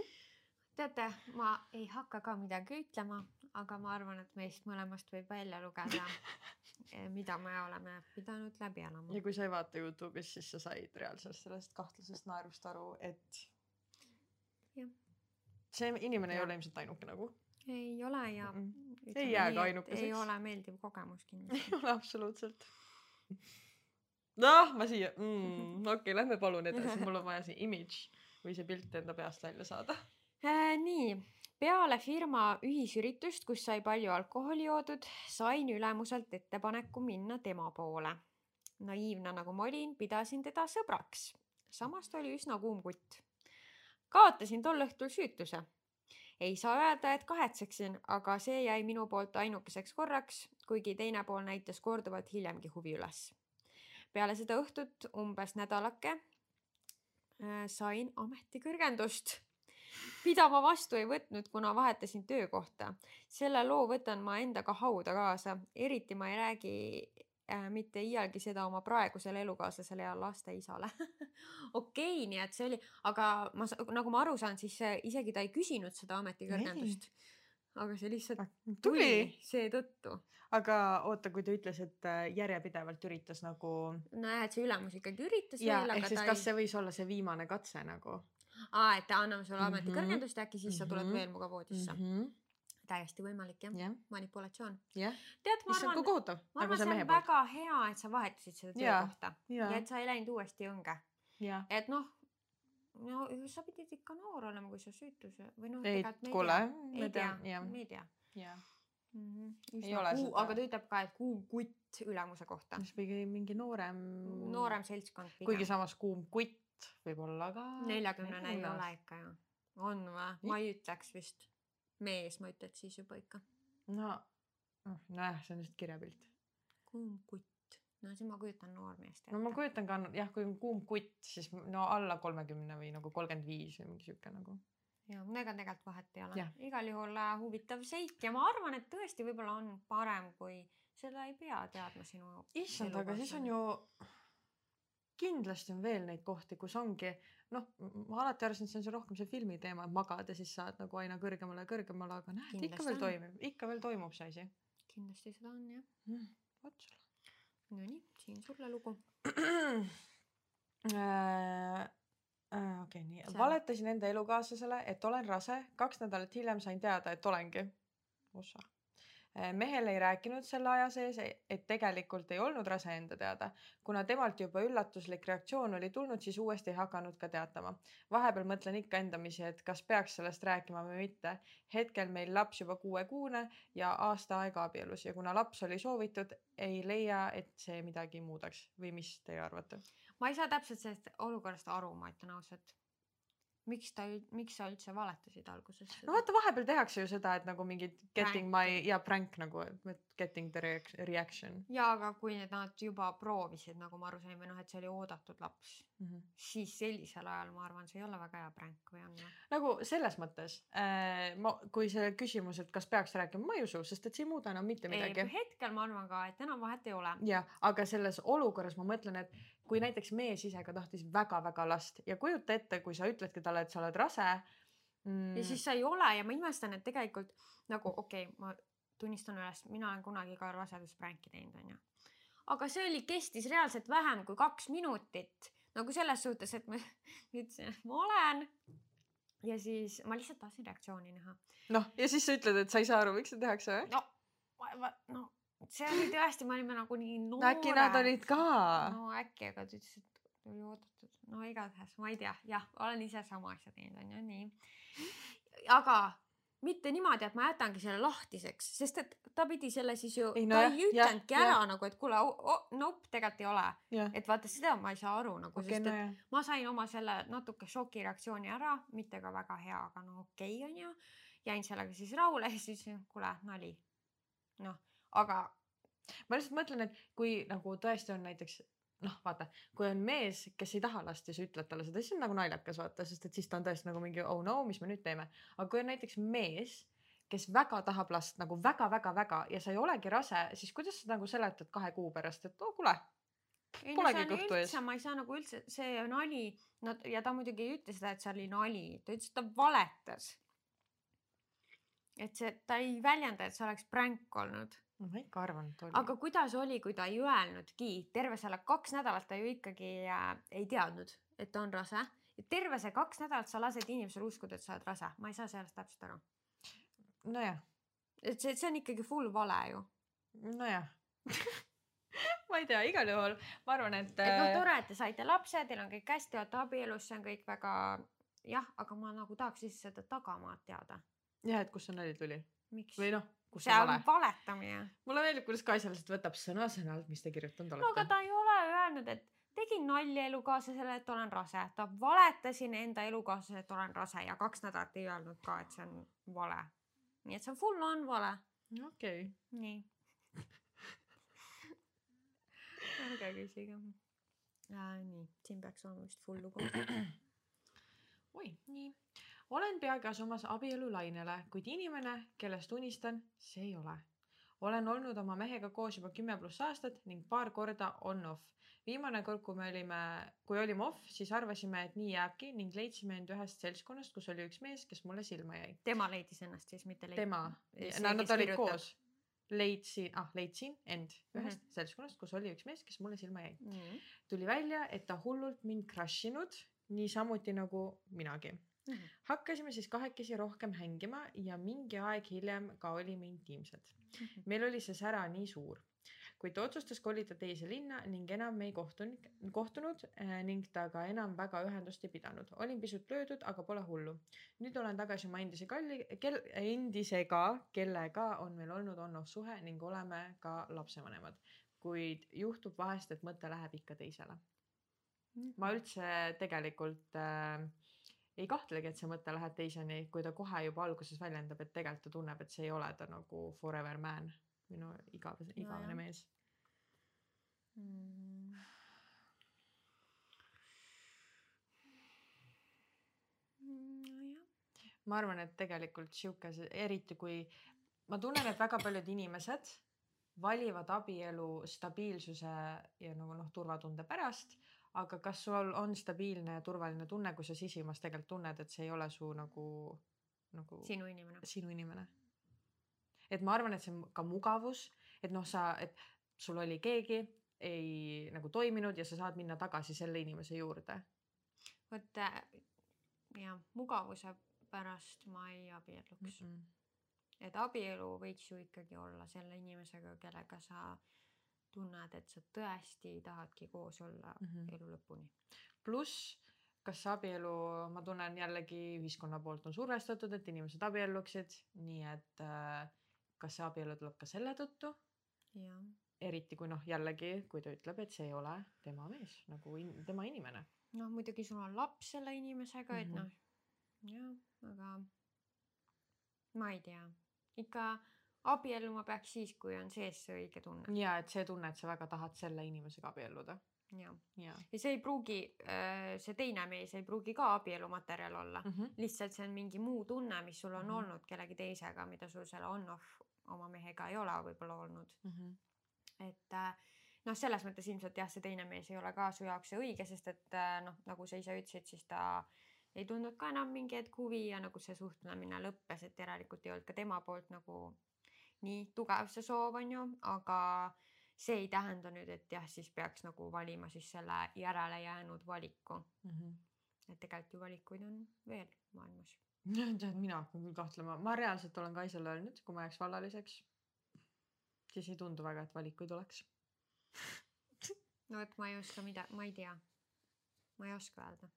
teate, ma ei hakka ka midagi ütlema, aga ma arvan, et meist mõlemast võib välja lugeda, mida me oleme pidanud läbi elama ja. kui sa ei vaata Youtube'is, siis sa said reaalselt sellest kahtlasest naerust aru, et Jah. See inimene ei Jah. ole ilmselt ainuke nagu. ei ole ja Mm-mm. ütleme Ei jää ka ainukeseks. ei ole meeldiv kogemus ei kindlasti. ole absoluutselt. noh, ma siia mm,, okei okay,, lähme palun edasi, mul on vaja see image või see pilt enda peast välja saada. Äh, nii, peale firma ühisüritust, kus sai palju alkoholi joodud, sain ülemuselt ettepaneku minna tema poole. naiivne nagu ma olin, pidasin teda sõbraks. samas ta oli üsna kuum kutt. Kaotasin tol õhtul süütuse. ei saa öelda, et kahetseksin, aga see jäi minu poolt ainukeseks korraks, kuigi teine pool näitas korduvalt hiljemgi huvi üles. peale seda õhtut umbes nädalake äh, sain ametikõrgendust pidama vastu ei võtnud, kuna vahetasin töökohta. selle loo võtan ma endaga hauda kaasa, eriti ma ei räägi mitte iialgi seda oma praegusele elukaaslasele ja laste isale. okei, nii et see oli, aga ma, nagu ma aru saan, siis äh, isegi ta ei küsinud seda ametikõrgendust. aga see lihtsalt tuli tuli, seetõttu. aga oota, kui ta ütles, et äh, järjepidevalt üritas nagu. nojah, et see ülemus ikkagi üritas ja ehk siis kas ei, see võis olla see viimane katse nagu aa, et anname sulle Mhm. ametikõrgendust ja äkki siis sa tuled Mhm. veel minuga voodisse mm. -hmm. Täiesti võimalik jah, jah, manipulatsioon. jah, issand kui arvan, kohutav, ma arvan, see on poolt. väga hea, et sa vahetasid seda töökohta ja ja, et sa ei läinud uuesti õnge, ja, et noh, no sa pidid ikka noor olema, kui sa süütuse või noh, ei kuule, ei me tea, teame, me ei tea mm. Ei -hmm. ole Kuu, seda. aga ta ütleb ka, et kuum kutt ülemuse kohta, mis mingi, mingi noorem. noorem seltskond kuigi samas kuum kutt võib olla ka. neljakümnene ei ole. ikka ju, on või? ma ei ütleks vist, mees ma ütleks siis juba ikka, no, nojah, see on lihtsalt kirjapilt. kuum kutt, no siis ma kujutan noormeest no ma kujutan ka jah, kui on kuum kutt, siis no alla kolmekümne või nagu kolmkümmend viis või mingi sihuke nagu. ja ega tegelikult vahet ei ole igal juhul äh, huvitav seik ja ma arvan, et tõesti võib-olla on parem, kui seda ei pea teadma sinu. issand, aga siis on ju, kindlasti on veel neid kohti, kus ongi noh, ma alati arvasin, et see on see rohkem see filmi teema, et magad ja siis saad nagu aina kõrgemale ja kõrgemale, aga näed, ikka veel on. toimib, ikka veel toimub see asi kindlasti seda on jah. mm,. vot sulle. Nonii, siin sulle lugu. Äh, äh, okei, nii See-, valetasin enda elukaaslasele, et olen rase, kaks nädalat hiljem sain teada, et olengi. ossa. Mehele ei rääkinud selle aja sees, et tegelikult ei olnud rase enda teada. kuna temalt juba üllatuslik reaktsioon oli tulnud, siis uuesti ei hakanud ka teatama. vahepeal mõtlen ikka endamisi, et kas peaks sellest rääkima või mitte. hetkel meil laps juba kuuekuune ja aasta aega abielus ja kuna laps oli soovitud, ei leia, et see midagi muudaks või mis teie arvate? ma ei saa täpselt sellest olukorrast aru, ma ütlen ausalt. Miks ta, miks sa üldse valetasid alguses? no vaata, vahepeal tehakse ju seda, et nagu mingid getting Prank. my ja prank nagu et getting the reac- reaction jaa, aga kui nad juba proovisid, nagu ma aru sain, või noh, et see oli oodatud laps, mm. -hmm. siis sellisel ajal ma arvan, see ei ole väga hea pränk või on või? nagu selles mõttes äh, ma, kui see küsimus, et kas peaks rääkima, ma ei usu, sest et see ei muuda enam mitte midagi. hetkel ma arvan ka, et enam vahet ei ole. ja, aga selles olukorras ma mõtlen, et kui näiteks mees ise ka tahtis väga-väga last ja kujuta ette, kui sa ütledki talle, et sa oled rase mm,. ja siis sa ei ole ja ma imestan, et tegelikult nagu okei okay,, ma tunnistan üles, mina olen kunagi ka raseduspränki teinud, onju. aga see oli, kestis reaalselt vähem kui kaks minutit nagu selles suhtes, et ma ütlesin, et ma olen. ja siis ma lihtsalt tahtsin reaktsiooni näha. noh, ja siis sa ütled, et sa ei saa aru, miks seda tehakse või? no, no see oli tõesti, me olime nagu nii noored. no äkki nad olid ka? no äkki, aga ta ütles, et oli oodatud. no igatahes ma ei tea, jah, olen ise sama asja teinud, onju, nii. aga mitte niimoodi, et ma jätangi selle lahtiseks, sest et ta pidi selle siis ju, ta jah, ei ütelnudki ära ja. nagu, et kuule oh, nope, tegelikult ei ole. et vaata seda ma ei saa aru nagu okay,, sest no, et jah. ma sain oma selle natuke šokireaktsiooni ära, mitte ka väga hea, aga no okei okay, onju. jäin sellega siis rahule ja siis ütlesin, kuule, nali. noh, aga. ma lihtsalt mõtlen, et kui nagu tõesti on näiteks noh, vaata, kui on mees, kes ei taha last ja sa ütled talle seda, siis on nagu naljakas vaata, sest et siis ta on tõesti nagu mingi oh no, mis me nüüd teeme. aga kui on näiteks mees, kes väga tahab last nagu väga-väga-väga ja sa ei olegi rase, siis kuidas sa nagu seletad kahe kuu pärast, et oh kuule. Polegi no, kõhtu ees. ma ei saa nagu üldse, see nali, no ja ta muidugi ei ütle seda, et see oli nali, ta ütles, et ta valetas. et see, ta ei väljenda, et see oleks pränk olnud ma ikka arvan, et oli. aga kuidas oli, kui ta ei öelnudki, terve selle kaks nädalat ta ju ikkagi äh, ei teadnud, et ta on rase. terve see kaks nädalat sa lased inimesele uskuda, et sa oled rase, ma ei saa sellest täpselt aru. nojah. et see, see on ikkagi full vale ju. nojah ma ei tea, igal juhul ma arvan, et. et noh, äh, tore, et te saite lapse, teil on kõik hästi, olete abielus, see on kõik väga jah, aga ma nagu tahaks siis seda tagamaad teada. jah, et kust see nali tuli? või noh kus see on vale. valetamine. mulle meeldib, kuidas Kaisa lihtsalt võtab sõna-sõnalt, mis te kirjutanud olete. no aga ta ei ole öelnud, et tegin nalja elukaaslasele, et olen rase, ta valetasin enda elukaaslasele, et olen rase ja kaks nädalat ei öelnud ka, et see on vale. nii et see on full on vale. okei okay.. nii ärge küsige äh,. nii, siin peaks olema vist full lugu. oi, nii olen peagi asumas abielulainele, kuid inimene, kellest unistan, see ei ole. olen olnud oma mehega koos juba kümme pluss aastat ning paar korda on-off. viimane kord, kui me olime, kui olime off, siis arvasime, et nii jääbki ning leidsime end ühest seltskonnast, kus oli üks mees, kes mulle silma jäi. tema leidis ennast siis, mitte leidis? tema, nad olid koos leidsin, ah leidsin end ühest mm -hmm. seltskonnast, kus oli üks mees, kes mulle silma jäi mm. -hmm. tuli välja, et ta hullult mind crush inud, niisamuti nagu minagi Mm -hmm. hakkasime siis kahekesi rohkem hängima ja mingi aeg hiljem ka olime intiimsed mm. -hmm. meil oli see sära nii suur, kuid ta otsustas kolida teise linna ning enam me ei kohtunud, kohtunud äh, ning ta ka enam väga ühendust ei pidanud. olin pisut löödud, aga pole hullu. nüüd olen tagasi oma endise kalli, kel-, endisega, kellega on meil olnud on-off suhe ning oleme ka lapsevanemad. kuid juhtub vahest, et mõte läheb ikka teisele mm. -hmm. ma üldse tegelikult äh, ei kahtlegi, et see mõte läheb teiseni, kui ta kohe juba alguses väljendab, et tegelikult ta tunneb, et see ei ole ta nagu forever man, minu igavene, igavene no, mees. Mm.. nojah. ma arvan, et tegelikult sihuke, eriti kui ma tunnen, et väga paljud inimesed valivad abielu stabiilsuse ja nagu noh, turvatunde pärast aga kas sul on stabiilne ja turvaline tunne, kui sa sisimas tegelikult tunned, et see ei ole su nagu, nagu sinu inimene, sinu inimene? et ma arvan, et see on ka mugavus, et noh, sa, et sul oli keegi, ei nagu toiminud ja sa saad minna tagasi selle inimese juurde. vot äh, jah, mugavuse pärast ma ei abielluks mm. -mm. et abielu võiks ju ikkagi olla selle inimesega, kellega sa tunned, et sa tõesti tahadki koos olla mm -hmm. elu lõpuni. pluss, kas abielu, ma tunnen jällegi ühiskonna poolt on survestatud, et inimesed abielluksid, nii et äh, kas see abielu tuleb ka selle tõttu? eriti kui noh, jällegi, kui ta ütleb, et see ei ole tema mees nagu in, tema inimene. noh, muidugi sul on laps selle inimesega mm, -hmm. et mhm. noh, jah, aga ma ei tea, ikka abielluma peaks siis, kui on sees see õige tunne. ja et see tunne, et sa väga tahad selle inimesega abielluda. ja, ja., ja see ei pruugi, äh, see teine mees ei pruugi ka abielumaterjal olla mm, -hmm. lihtsalt see on mingi muu tunne, mis sul on mm -hmm. olnud kellegi teisega, mida sul selle on-off oma mehega ei ole võib-olla olnud mm. -hmm. et äh, noh, selles mõttes ilmselt jah, see teine mees ei ole ka su jaoks see õige, sest et äh, noh, nagu sa ise ütlesid, siis ta ei tundnud ka enam mingi hetk huvi ja nagu see suhtlemine lõppes, et järelikult ei olnud ka tema poolt nagu nii tugev see soov on ju, aga see ei tähenda nüüd, et jah, siis peaks nagu valima siis selle järele jäänud valiku mm. -hmm. et tegelikult ju valikuid on veel maailmas. tead, mina hakkan küll kahtlema, ma reaalselt olen Kaisele öelnud, kui ma jääks vallaliseks, siis ei tundu väga, et valikuid oleks no vot, ma ei oska mida, ma ei tea. ma ei oska öelda.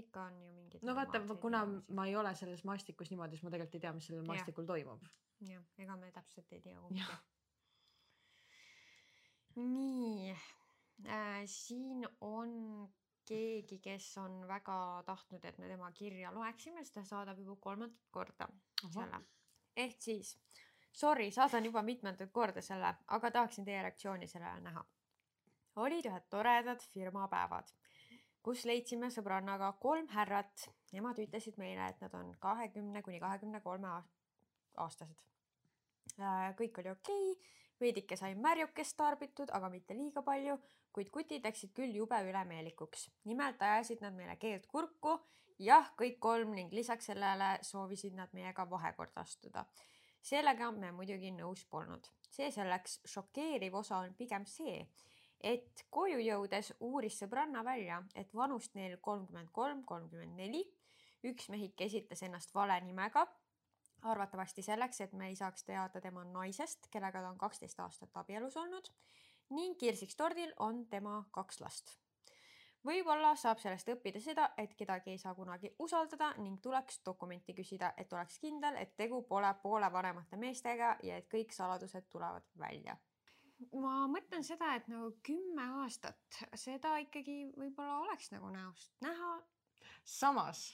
Ikka on ju mingid. no vaata, kuna ma ei ole selles maastikus niimoodi, siis ma tegelikult ei tea, mis sellel maastikul toimub. jah, ega me täpselt ei tea kumbki. nii äh,, siin on keegi, kes on väga tahtnud, et me tema kirja loeksime, sest ta saadab juba kolmandat korda selle. ehk siis sorry, saadan juba mitmendat korda selle, aga tahaksin teie reaktsiooni sellele näha. olid ühed toredad firmapäevad, kus leidsime sõbrannaga kolm härrat. Nemad ütlesid meile, et nad on kahekümne kuni kahekümne kolme aastased. Äh, kõik oli okei okay., veidike sai märjukest tarbitud, aga mitte liiga palju, kuid kutid läksid küll jube ülemeelikuks. nimelt ajasid nad meile keelt kurku, jah, kõik kolm ning lisaks sellele soovisid nad meiega vahekorda astuda sellega me muidugi nõus polnud. see selleks, šokeeriv osa on pigem see, et koju jõudes uuris sõbranna välja, et vanust neil kolmkümmend kolm, kolmkümmend neli. üks mehike esitas ennast vale nimega, arvatavasti selleks, et me ei saaks teada tema naisest, kellega ta on kaksteist aastat abielus olnud ning kirsiks tordil on tema kaks last võib-olla saab sellest õppida seda, et kedagi ei saa kunagi usaldada ning tuleks dokumenti küsida, et oleks kindel, et tegu pole poole vanemate meestega ja et kõik saladused tulevad välja. Ma mõtlen seda, et nagu kümme aastat, seda ikkagi võib-olla oleks nagu näost näha. samas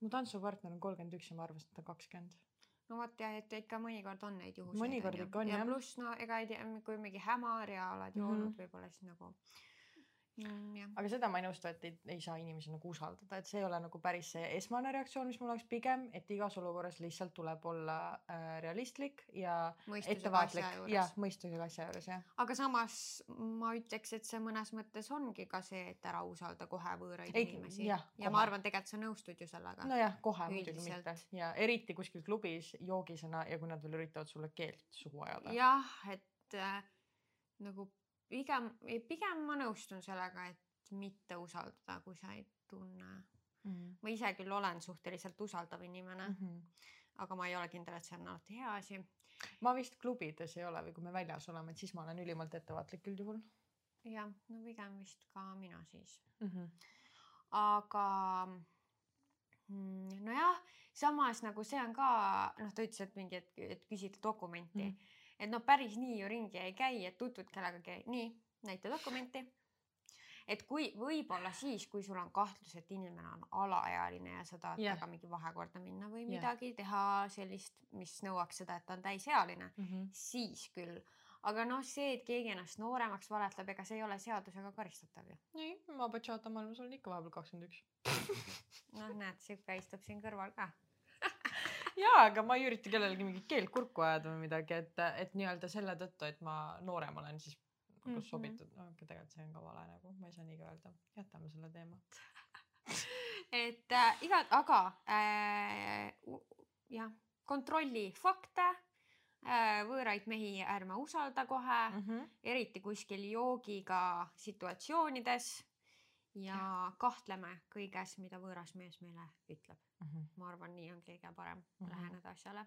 mu tantsupartner on kolmkümmend üks ja ma arvasin, et ta kakskümmend no vot jah, et ikka mõnikord on neid juhuseid. mõnikord ikka on jah. ja pluss no ega ei tea, kui mingi hämar ja oled joonud mm -hmm. võib-olla siis nagu mm,. aga seda ma ei nõustu, et ei, ei saa inimesi nagu usaldada, et see ei ole nagu päris see esmane reaktsioon, mis mul oleks pigem, et igas olukorras lihtsalt tuleb olla äh, realistlik ja ettevaatlik ja mõistusega asja juures jah. aga samas ma ütleks, et see mõnes mõttes ongi ka see, et ära usalda kohe võõraid ei, inimesi. ja kohe. ma arvan, tegelikult sa nõustud ju sellega. nojah, kohe muidugi mitte ja eriti kuskil klubis joogisena ja kui nad veel üritavad sulle keelt suhu ajada. jah, et äh, nagu pigem, pigem ma nõustun sellega, et mitte usaldada, kui sa ei tunne mm. -hmm. ma ise küll olen suhteliselt usaldav inimene mm. -hmm. aga ma ei ole kindel, et see on alati hea asi. ma vist klubides ei ole või kui me väljas oleme, et siis ma olen ülimalt ettevaatlik üldjuhul. jah, no pigem vist ka mina siis mm. -hmm. aga nojah, samas nagu see on ka noh, ta ütles, et mingi, et, et küsida dokumenti mm. -hmm et noh, päris nii ju ringi ei käi, et tutvud kellegagi, nii, näita dokumenti. et kui võib-olla siis, kui sul on kahtlus, et inimene on alaealine ja sa tahad yeah. temaga mingi vahekorda minna või yeah. midagi teha sellist, mis nõuaks seda, et ta on täisealine mm, -hmm. siis küll aga noh, see, et keegi ennast nooremaks valetab, ega see ei ole seadusega karistatav ju. ei, ma bachata maailmas olen ikka vahepeal kakskümmend üks. noh, näed, sihuke istub siin kõrval ka jaa, aga ma ei ürita kellelegi mingit keelt kurku ajada või midagi, et, et nii-öelda selle tõttu, et ma noorem olen, siis kus mm -hmm. sobitud, no aga tegelikult see on ka vale nagu, ma ei saa nii ka öelda, jätame selle teema et äh, iga, aga äh, jah, kontrolli fakte äh,. võõraid mehi ärme usalda kohe mm, -hmm. eriti kuskil joogiga situatsioonides ja, kahtleme kõiges, mida võõras mees meile ütleb mm. -hmm. ma arvan, nii on kõige parem mm -hmm. läheneda asjale.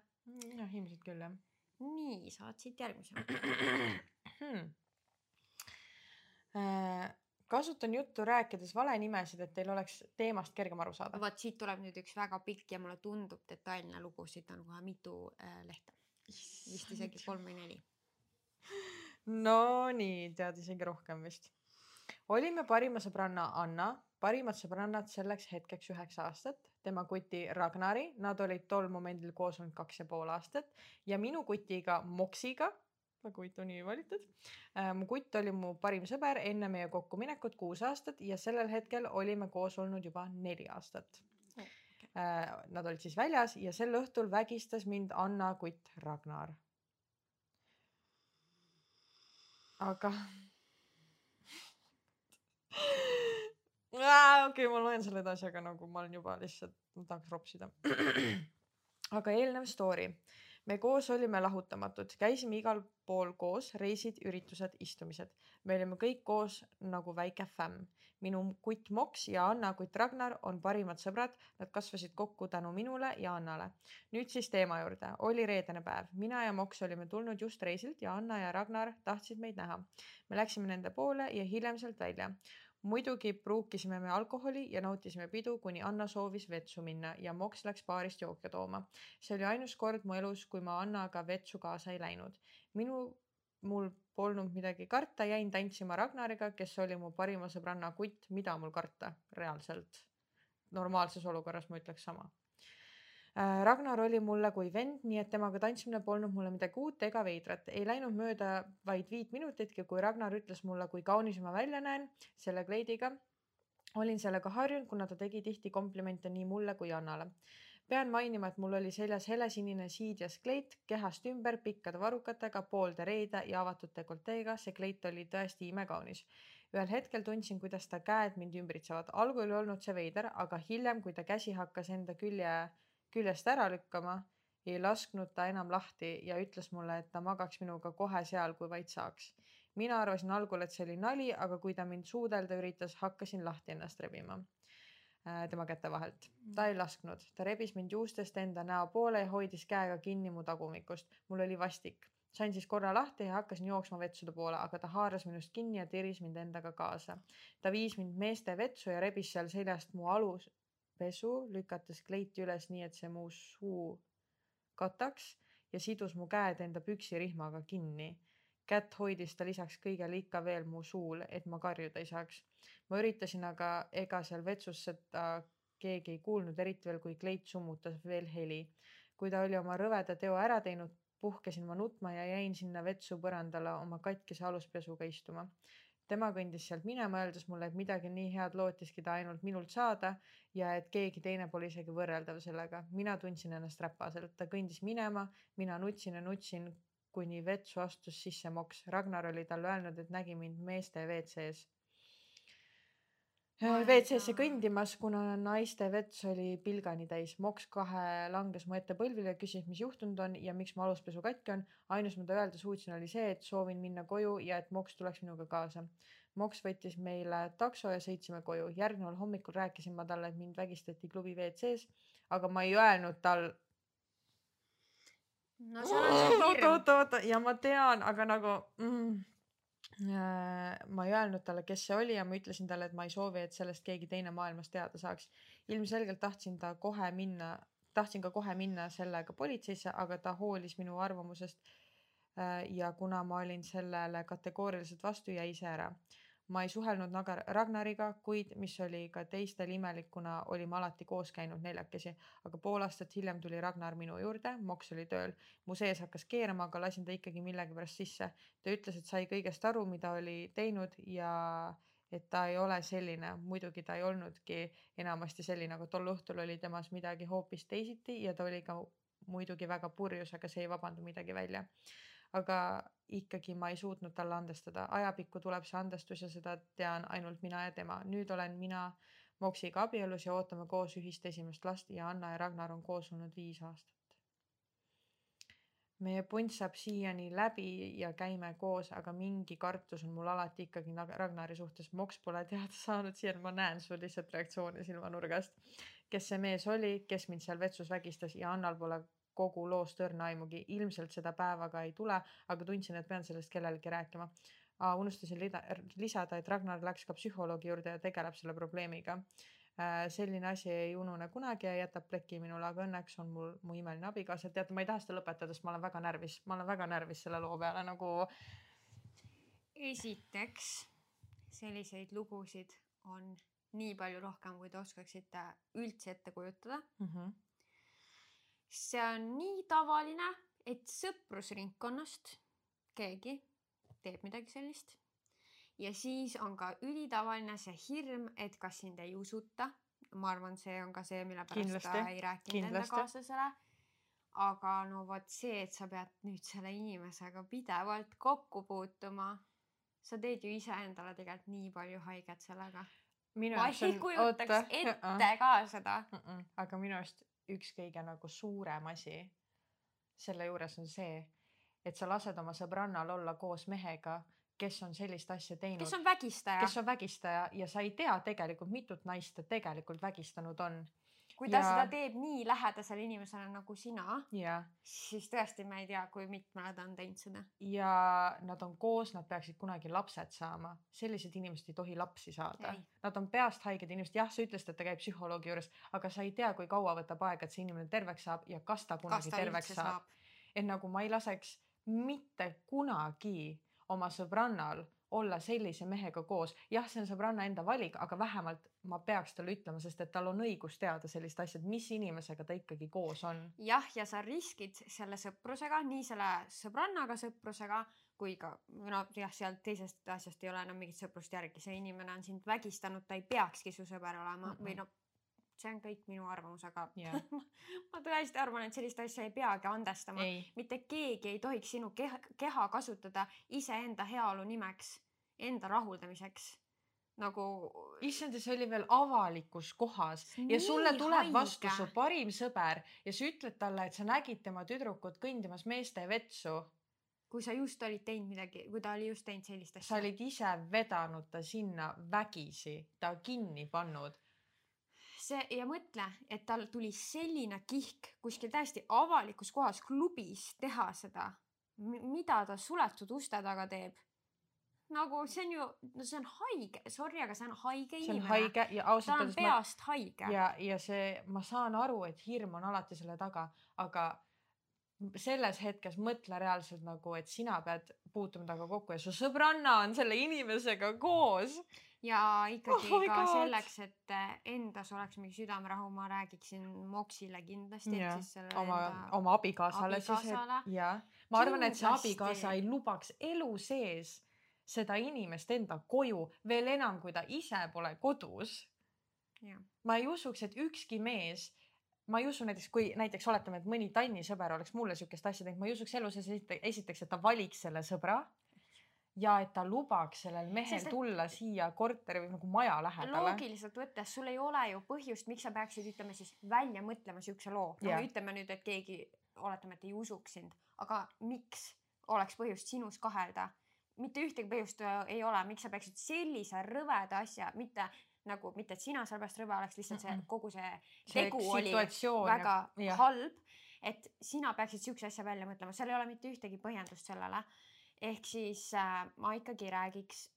jah, ilmselt küll jah. nii, saad siit järgmise hmm.. Äh, kasutan juttu rääkides valenimesid, et teil oleks teemast kergem aru saada. vot siit tuleb nüüd üks väga pikk ja mulle tundub detailne lugu, siit on kohe mitu äh, lehte. vist isegi kolm või neli. Nonii, tead isegi rohkem vist olime parima sõbranna Anna, parimad sõbrannad selleks hetkeks üheksa aastat, tema kuti Ragnari, nad olid tol momendil koos olnud kaks ja pool aastat ja minu kutiga Moksiga, väga huvitav nimi valitud. Äh, mu kutt oli mu parim sõber enne meie kokkuminekut kuus aastat ja sellel hetkel olime koos olnud juba neli aastat. Äh, nad olid siis väljas ja sel õhtul vägistas mind Anna kutt Ragnar. aga okei okay,, ma loen selle edasi, aga nagu ma olen juba lihtsalt, ma tahaks ropsida. aga eelnev story. me koos olime lahutamatud, käisime igal pool koos, reisid, üritused, istumised. me olime kõik koos nagu väike fämm. minu kutt Moks ja Anna kutt Ragnar on parimad sõbrad, nad kasvasid kokku tänu minule ja Annale. nüüd siis teema juurde, oli reedene päev, mina ja Moks olime tulnud just reisilt ja Anna ja Ragnar tahtsid meid näha. me läksime nende poole ja hiljem sealt välja muidugi pruukisime me alkoholi ja nautisime pidu, kuni Anna soovis vetsu minna ja Moks läks baarist jooke tooma. see oli ainus kord mu elus, kui ma Annaga vetsu kaasa ei läinud. minu, mul polnud midagi karta, jäin tantsima Ragnariga, kes oli mu parima sõbranna kutt, mida mul karta reaalselt. normaalses olukorras ma ütleks sama Ragnar oli mulle kui vend, nii et temaga tantsimine polnud mulle midagi uut ega veidrat. ei läinud mööda vaid viit minutitki, kui Ragnar ütles mulle, kui kaunis ma välja näen selle kleidiga. olin sellega harjunud, kuna ta tegi tihti komplimente nii mulle kui Annale. pean mainima, et mul oli seljas helesinine siidjas kleit, kehast ümber pikkade varrukatega, poolde reide ja avatud dekolteega. see kleit oli tõesti imekaunis ühel hetkel tundsin, kuidas ta käed mind ümbritsevad. algul ei olnud see veider, aga hiljem, kui ta käsi hakkas enda külje küljest ära lükkama, ei lasknud ta enam lahti ja ütles mulle, et ta magaks minuga kohe seal, kui vaid saaks. mina arvasin algul, et see oli nali, aga kui ta mind suudelda üritas, hakkasin lahti ennast rebima äh, tema käte vahelt. ta ei lasknud, ta rebis mind juustest enda näo poole ja hoidis käega kinni mu tagumikust. mul oli vastik. sain siis korra lahti ja hakkasin jooksma vetsude poole, aga ta haaras minust kinni ja tiris mind endaga kaasa. ta viis mind meeste vetsu ja rebis seal seljast mu alus, pesu, lükates kleiti üles nii, et see mu suu kataks ja sidus mu käed enda püksirihmaga kinni. kätt hoidis ta lisaks kõigele ikka veel mu suul, et ma karjuda ei saaks. ma üritasin, aga ega seal vetsus seda keegi ei kuulnud, eriti veel, kui kleit summutas veel heli. kui ta oli oma rõveda teo ära teinud, puhkesin ma nutma ja jäin sinna vetsu põrandale oma katkise aluspesuga istuma tema kõndis sealt minema, öeldes mulle, et midagi nii head lootiski ta ainult minult saada ja et keegi teine pole isegi võrreldav sellega. mina tundsin ennast räpaselt, ta kõndis minema, mina nutsin ja nutsin, kuni vetsu astus sisse moks. Ragnar oli talle öelnud, et nägi mind meeste WC-s WC-sse kõndimas, kuna naiste vets oli pilgani täis. moks kahe langes mu ette põlvile ja küsis, mis juhtunud on ja miks mu aluspesu katki on. ainus, mida öelda suutsin, oli see, et soovin minna koju ja et moks tuleks minuga kaasa. moks võttis meile takso ja sõitsime koju. järgneval hommikul rääkisin ma talle, et mind vägistati klubi WC-s, aga ma ei öelnud tal. no seal on see hirm. oota, oota, oota ja ma tean, aga nagu mm ma ei öelnud talle, kes see oli ja ma ütlesin talle, et ma ei soovi, et sellest keegi teine maailmas teada saaks. ilmselgelt tahtsin ta kohe minna, tahtsin ka kohe minna sellega politseisse, aga ta hoolis minu arvamusest. Äh, ja kuna ma olin sellele kategooriliselt vastu, jäi see ära ma ei suhelnud Ragnariga, kuid mis oli ka teistel imelik, kuna olime alati koos käinud neljakesi, aga pool aastat hiljem tuli Ragnar minu juurde, Moks oli tööl, mu sees hakkas keerama, aga lasin ta ikkagi millegipärast sisse. ta ütles, et sai kõigest aru, mida oli teinud ja et ta ei ole selline, muidugi ta ei olnudki enamasti selline, aga tol õhtul oli temas midagi hoopis teisiti ja ta oli ka muidugi väga purjus, aga see ei vabanda midagi välja aga ikkagi ma ei suutnud talle andestada. ajapikku tuleb see andestus ja seda tean ainult mina ja tema. nüüd olen mina Moksiga abielus ja ootame koos ühist esimest last ja Anna ja Ragnar on koos olnud viis aastat. meie punt saab siiani läbi ja käime koos, aga mingi kartus on mul alati ikkagi Ragnari suhtes. Moks pole teada saanud, siiani ma näen sul lihtsalt reaktsiooni silmanurgast. kes see mees oli, kes mind seal vetsus vägistas ja Annal pole kogu loost õrna aimugi, ilmselt seda päeva ka ei tule, aga tundsin, et pean sellest kellelegi rääkima. unustasin lisada, et Ragnar läks ka psühholoogi juurde ja tegeleb selle probleemiga. Äh, selline asi ei unune kunagi ja jätab pleki minule, aga õnneks on mul mu imeline abikaasa. teate, ma ei taha seda lõpetada, sest ma olen väga närvis, ma olen väga närvis selle loo peale nagu. esiteks, selliseid lugusid on nii palju rohkem, kui te oskaksite üldse ette kujutada mm. -hmm see on nii tavaline, et sõprusringkonnast keegi teeb midagi sellist. ja siis on ka ülitavaline see hirm, et kas sind ei usuta. ma arvan, see on ka see, mille pärast ta ei rääkinud enda kaaslasele. aga no vot see, et sa pead nüüd selle inimesega pidevalt kokku puutuma. sa teed ju iseendale tegelikult nii palju haiget sellega. ma ei kujutaks ette ka seda. aga minu arust üks kõige nagu suurem asi selle juures on see, et sa lased oma sõbrannal olla koos mehega, kes on sellist asja teinud. kes on vägistaja. kes on vägistaja ja sa ei tea tegelikult, mitut naist ta tegelikult vägistanud on kui ta ja... seda teeb nii lähedasele inimesele nagu sina, siis tõesti ma ei tea, kui mitmele ta on teinud seda. ja nad on koos, nad peaksid kunagi lapsed saama, sellised inimesed ei tohi lapsi saada. Nad on peast haiged inimesed, jah, sa ütlesid, et ta käib psühholoogi juures, aga sa ei tea, kui kaua võtab aega, et see inimene terveks saab ja kas ta kunagi kas ta terveks saab, saab.. et nagu ma ei laseks mitte kunagi oma sõbrannal olla sellise mehega koos. jah, see on sõbranna enda valik, aga vähemalt ma peaks talle ütlema, sest et tal on õigus teada sellist asja, et mis inimesega ta ikkagi koos on. jah, ja sa riskid selle sõprusega, nii selle sõbrannaga sõprusega kui ka no jah, sealt teisest asjast ei ole enam mingit sõprust järgi, see inimene on sind vägistanud, ta ei peakski su sõber olema mm -mm. või noh, see on kõik minu arvamus, aga yeah. ma tõesti arvan, et sellist asja ei peagi andestama. mitte keegi ei tohiks sinu keha, keha kasutada iseenda heaolu nimeks, enda rahuldamiseks nagu. issand, ja see oli veel avalikus kohas Nii ja sulle tuleb haige. vastu su parim sõber ja sa ütled talle, et sa nägid tema tüdrukut kõndimas meeste vetsu. kui sa just olid teinud midagi, kui ta oli just teinud sellist asja. sa olid ise vedanud ta sinna vägisi, ta kinni pannud see ja mõtle, et tal tuli selline kihk kuskil täiesti avalikus kohas klubis teha seda, mida ta suletud uste taga teeb nagu see on ju, no see on haige, sorry, aga see on haige see inimene. haige ja ausalt öeldes. ta on peast ma, haige. ja, ja see, ma saan aru, et hirm on alati selle taga, aga selles hetkes mõtle reaalselt nagu, et sina pead puutuma temaga kokku ja su sõbranna on selle inimesega koos. Ja ikkagi oh ka God. selleks, et endas oleks mingi südamerahu, ma räägiksin Moksile kindlasti. oma, oma abikaasale, abikaasale siis. jah, ma arvan, et see abikaasa ei lubaks elu sees seda inimest enda koju veel enam, kui ta ise pole kodus. ma ei usuks, et ükski mees, ma ei usu näiteks, kui näiteks oletame, et mõni Tanni sõber oleks mulle sihukest asja teinud, ma ei usuks elu sees esiteks, et ta valiks selle sõbra ja et ta lubaks sellel mehel Sest, tulla siia korteri või nagu maja lähedale. loogiliselt võttes, sul ei ole ju põhjust, miks sa peaksid, ütleme siis välja mõtlema siukse loo. no ütleme nüüd, et keegi, oletame, et ei usuks sind, aga miks oleks põhjust sinus kahelda mitte ühtegi põhjust äh, ei ole, miks sa peaksid sellise rõveda asja, mitte nagu mitte, et sina sellepärast rõve oleks, lihtsalt see kogu see, see tegu oli väga ja. halb. et sina peaksid siukse asja välja mõtlema, seal ei ole mitte ühtegi põhjendust sellele. Ehk siis äh, ma ikkagi räägiks.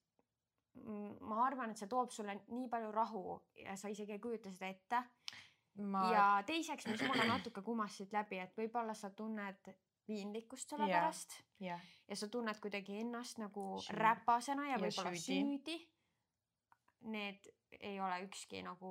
ma arvan, et see toob sulle nii palju rahu ja sa isegi ei kujuta seda ette ma.... ja teiseks, mis mulle natuke kumas siit läbi, et võib-olla sa tunned piinlikkust selle yeah. pärast yeah. ja sa tunned kuidagi ennast nagu süüdi. räpasena ja, ja võib-olla süüdi. süüdi. Need ei ole ükski nagu,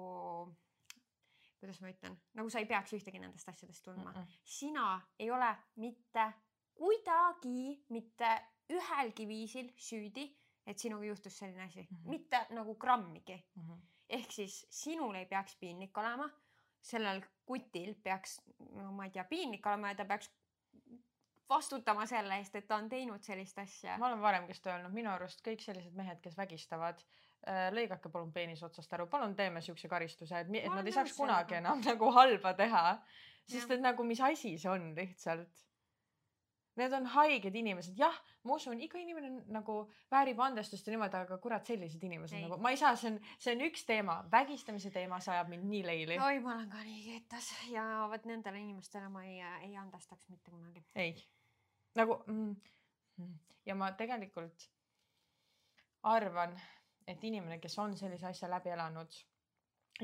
kuidas ma ütlen, nagu sa ei peaks ühtegi nendest asjadest tundma mm. -mm. sina ei ole mitte kuidagi, mitte ühelgi viisil süüdi, et sinuga juhtus selline asi mm, -hmm. mitte nagu grammigi mm. -hmm. ehk siis sinul ei peaks piinlik olema sellel kutil peaks, no ma ei tea, piinlik olema ja ta peaks vastutama selle eest, et ta on teinud sellist asja. ma olen varem vist öelnud, minu arust kõik sellised mehed, kes vägistavad äh,, lõigake palun peenis otsast ära, palun teeme siukse karistuse, et, et nad ei saaks kunagi enam nagu halba teha. sest et nagu, mis asi see on lihtsalt. Need on haiged inimesed, jah, ma usun, iga inimene nagu väärib andestust ja niimoodi, aga kurat, sellised inimesed ei. nagu, ma ei saa, see on, see on üks teema, vägistamise teema, see ajab mind nii leili. oi, ma olen ka nii kettas ja vot nendele inimestele ma ei, ei andestaks mitte kunagi. ei nagu mm, mm. ja ma tegelikult arvan, et inimene, kes on sellise asja läbi elanud,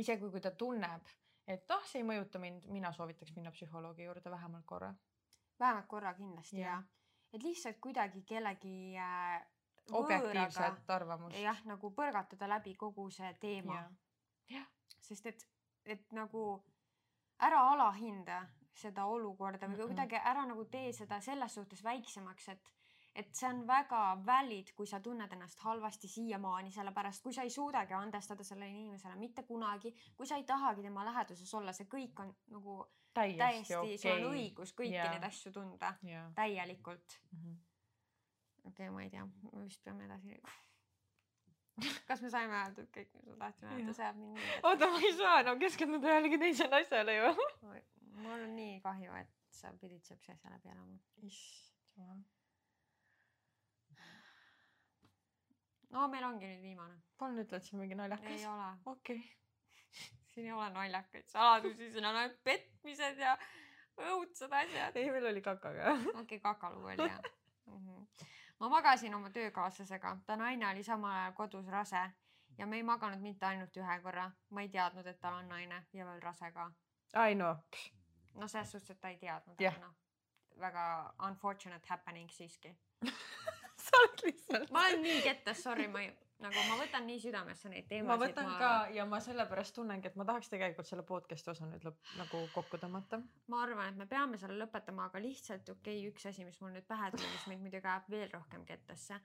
isegi kui ta tunneb, et ah, see ei mõjuta mind, mina soovitaks minna psühholoogi juurde vähemalt korra. Vähemalt korra kindlasti ja, ja. et lihtsalt kuidagi kellegi äh, objektiivset arvamust. jah, nagu põrgatada läbi kogu see teema. sest et, et nagu ära alahinda seda olukorda või kuidagi ära nagu tee seda selles suhtes väiksemaks, et et see on väga valid, kui sa tunned ennast halvasti siiamaani, sellepärast kui sa ei suudagi andestada sellele inimesele mitte kunagi, kui sa ei tahagi tema läheduses olla, see kõik on nagu täiesti, täiesti okay. sul on õigus kõiki yeah. neid asju tunda yeah. täielikult mm -hmm.. okei okay,, ma ei tea, me vist peame edasi kas me saime öeldud kõik, mis ma tahtsin öelda, see jääb mind nii. oota, ma ei saa enam no, keskenduda ühelegi teisele asjale ju mul on nii kahju, et sa pidid siukse asja läbi elama. issand jumal. No meil ongi nüüd viimane. palun ütle, et see on mingi naljakas. ei ole. okei okay. siin ei ole naljakaid saladusi, siin on ainult petmised ja õudsed asjad. ei, meil oli kakaga. okei okay,, kakalugu oli jah mm. -hmm. ma magasin oma töökaaslasega, ta naine oli samal ajal kodus rase ja me ei maganud mitte ainult ühe korra, ma ei teadnud, et tal on naine ja veel rase ka. ai no. no selles suhtes, et ta ei teadnud yeah., aga noh, väga unfortunate happening siiski sa oled lihtsalt. ma olen nii kettas, sorry, ma ei, nagu ma võtan nii südamesse neid ma teemasid. võtan ma... ka ja ma sellepärast tunnengi, et ma tahaks tegelikult selle podcast'i osa nüüd lõpp nagu kokku tõmmata. ma arvan, et me peame selle lõpetama, aga lihtsalt okei okay,, üks asi, mis mul nüüd pähe tuli, mis mind muidugi ajab veel rohkem kettasse,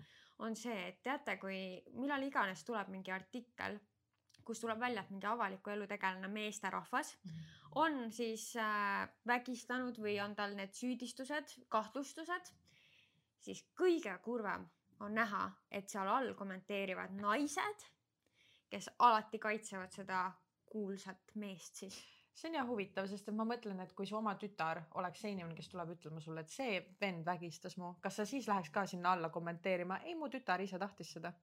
on see, et teate, kui millal iganes tuleb mingi artikkel, kus tuleb välja, et mingi avaliku elu tegelane meesterahvas -hmm. on siis äh, vägistanud või on tal need süüdistused, kahtlustused siis kõige kurvem on näha, et seal all kommenteerivad naised, kes alati kaitsevad seda kuulsat meest siis. see on jah huvitav, sest et ma mõtlen, et kui su oma tütar oleks see inimene, kes tuleb ütlema sulle, et see vend vägistas mu, kas sa siis läheks ka sinna alla kommenteerima, ei, mu tütar ise tahtis seda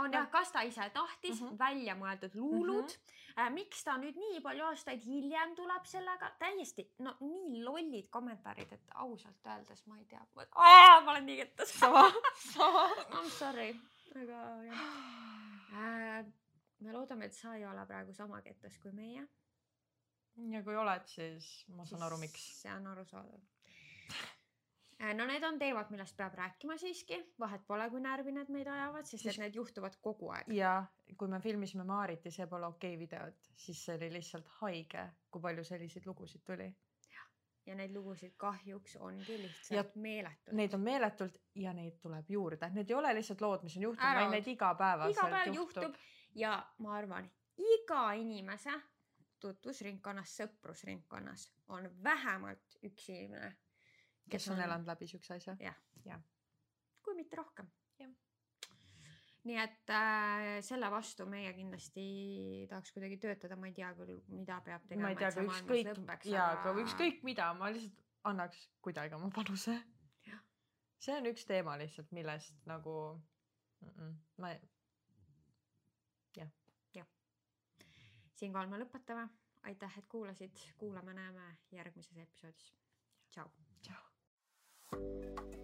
on jah, kas ta ise tahtis mm, -hmm. välja mõeldud luulud mm. -hmm. Miks ta nüüd nii palju aastaid hiljem tuleb sellega, täiesti no nii lollid kommentaarid, et ausalt öeldes ma ei tea, ma olen nii kettas. sama, sama. I m sorry, aga jah äh,. me loodame, et sa ei ole praegu sama kettas kui meie. ja kui oled, siis ma saan aru, miks. see on arusaadav no need on teemad, millest peab rääkima siiski, vahet pole, kui närvi need meid ajavad, sest siis... et need juhtuvad kogu aeg. ja kui me filmisime Maarit ja see pole okei okay videot, siis see oli lihtsalt haige, kui palju selliseid lugusid tuli. ja neid lugusid kahjuks ongi lihtsalt ja meeletult. Neid on meeletult ja neid tuleb juurde, need ei ole lihtsalt lood, mis on juhtunud, vaid neid igapäevaselt iga päev juhtub. juhtub ja ma arvan, iga inimese tutvusringkonnas, sõprusringkonnas on vähemalt üks inimene kes on, elanud läbi siukse asja. jah ja., kui mitte rohkem. nii et äh, selle vastu meie kindlasti tahaks kuidagi töötada, ma ei tea küll, mida peab tegema. ma ei tea, aga ükskõik, jaa, aga ükskõik mida, ma lihtsalt annaks kuidagi oma panuse. see on üks teema lihtsalt, millest nagu mm -mm, ma ei, jah. jah. siinkohal me lõpetame. aitäh, et kuulasid, kuulame-näeme järgmises episoodis. tšau. Thank you.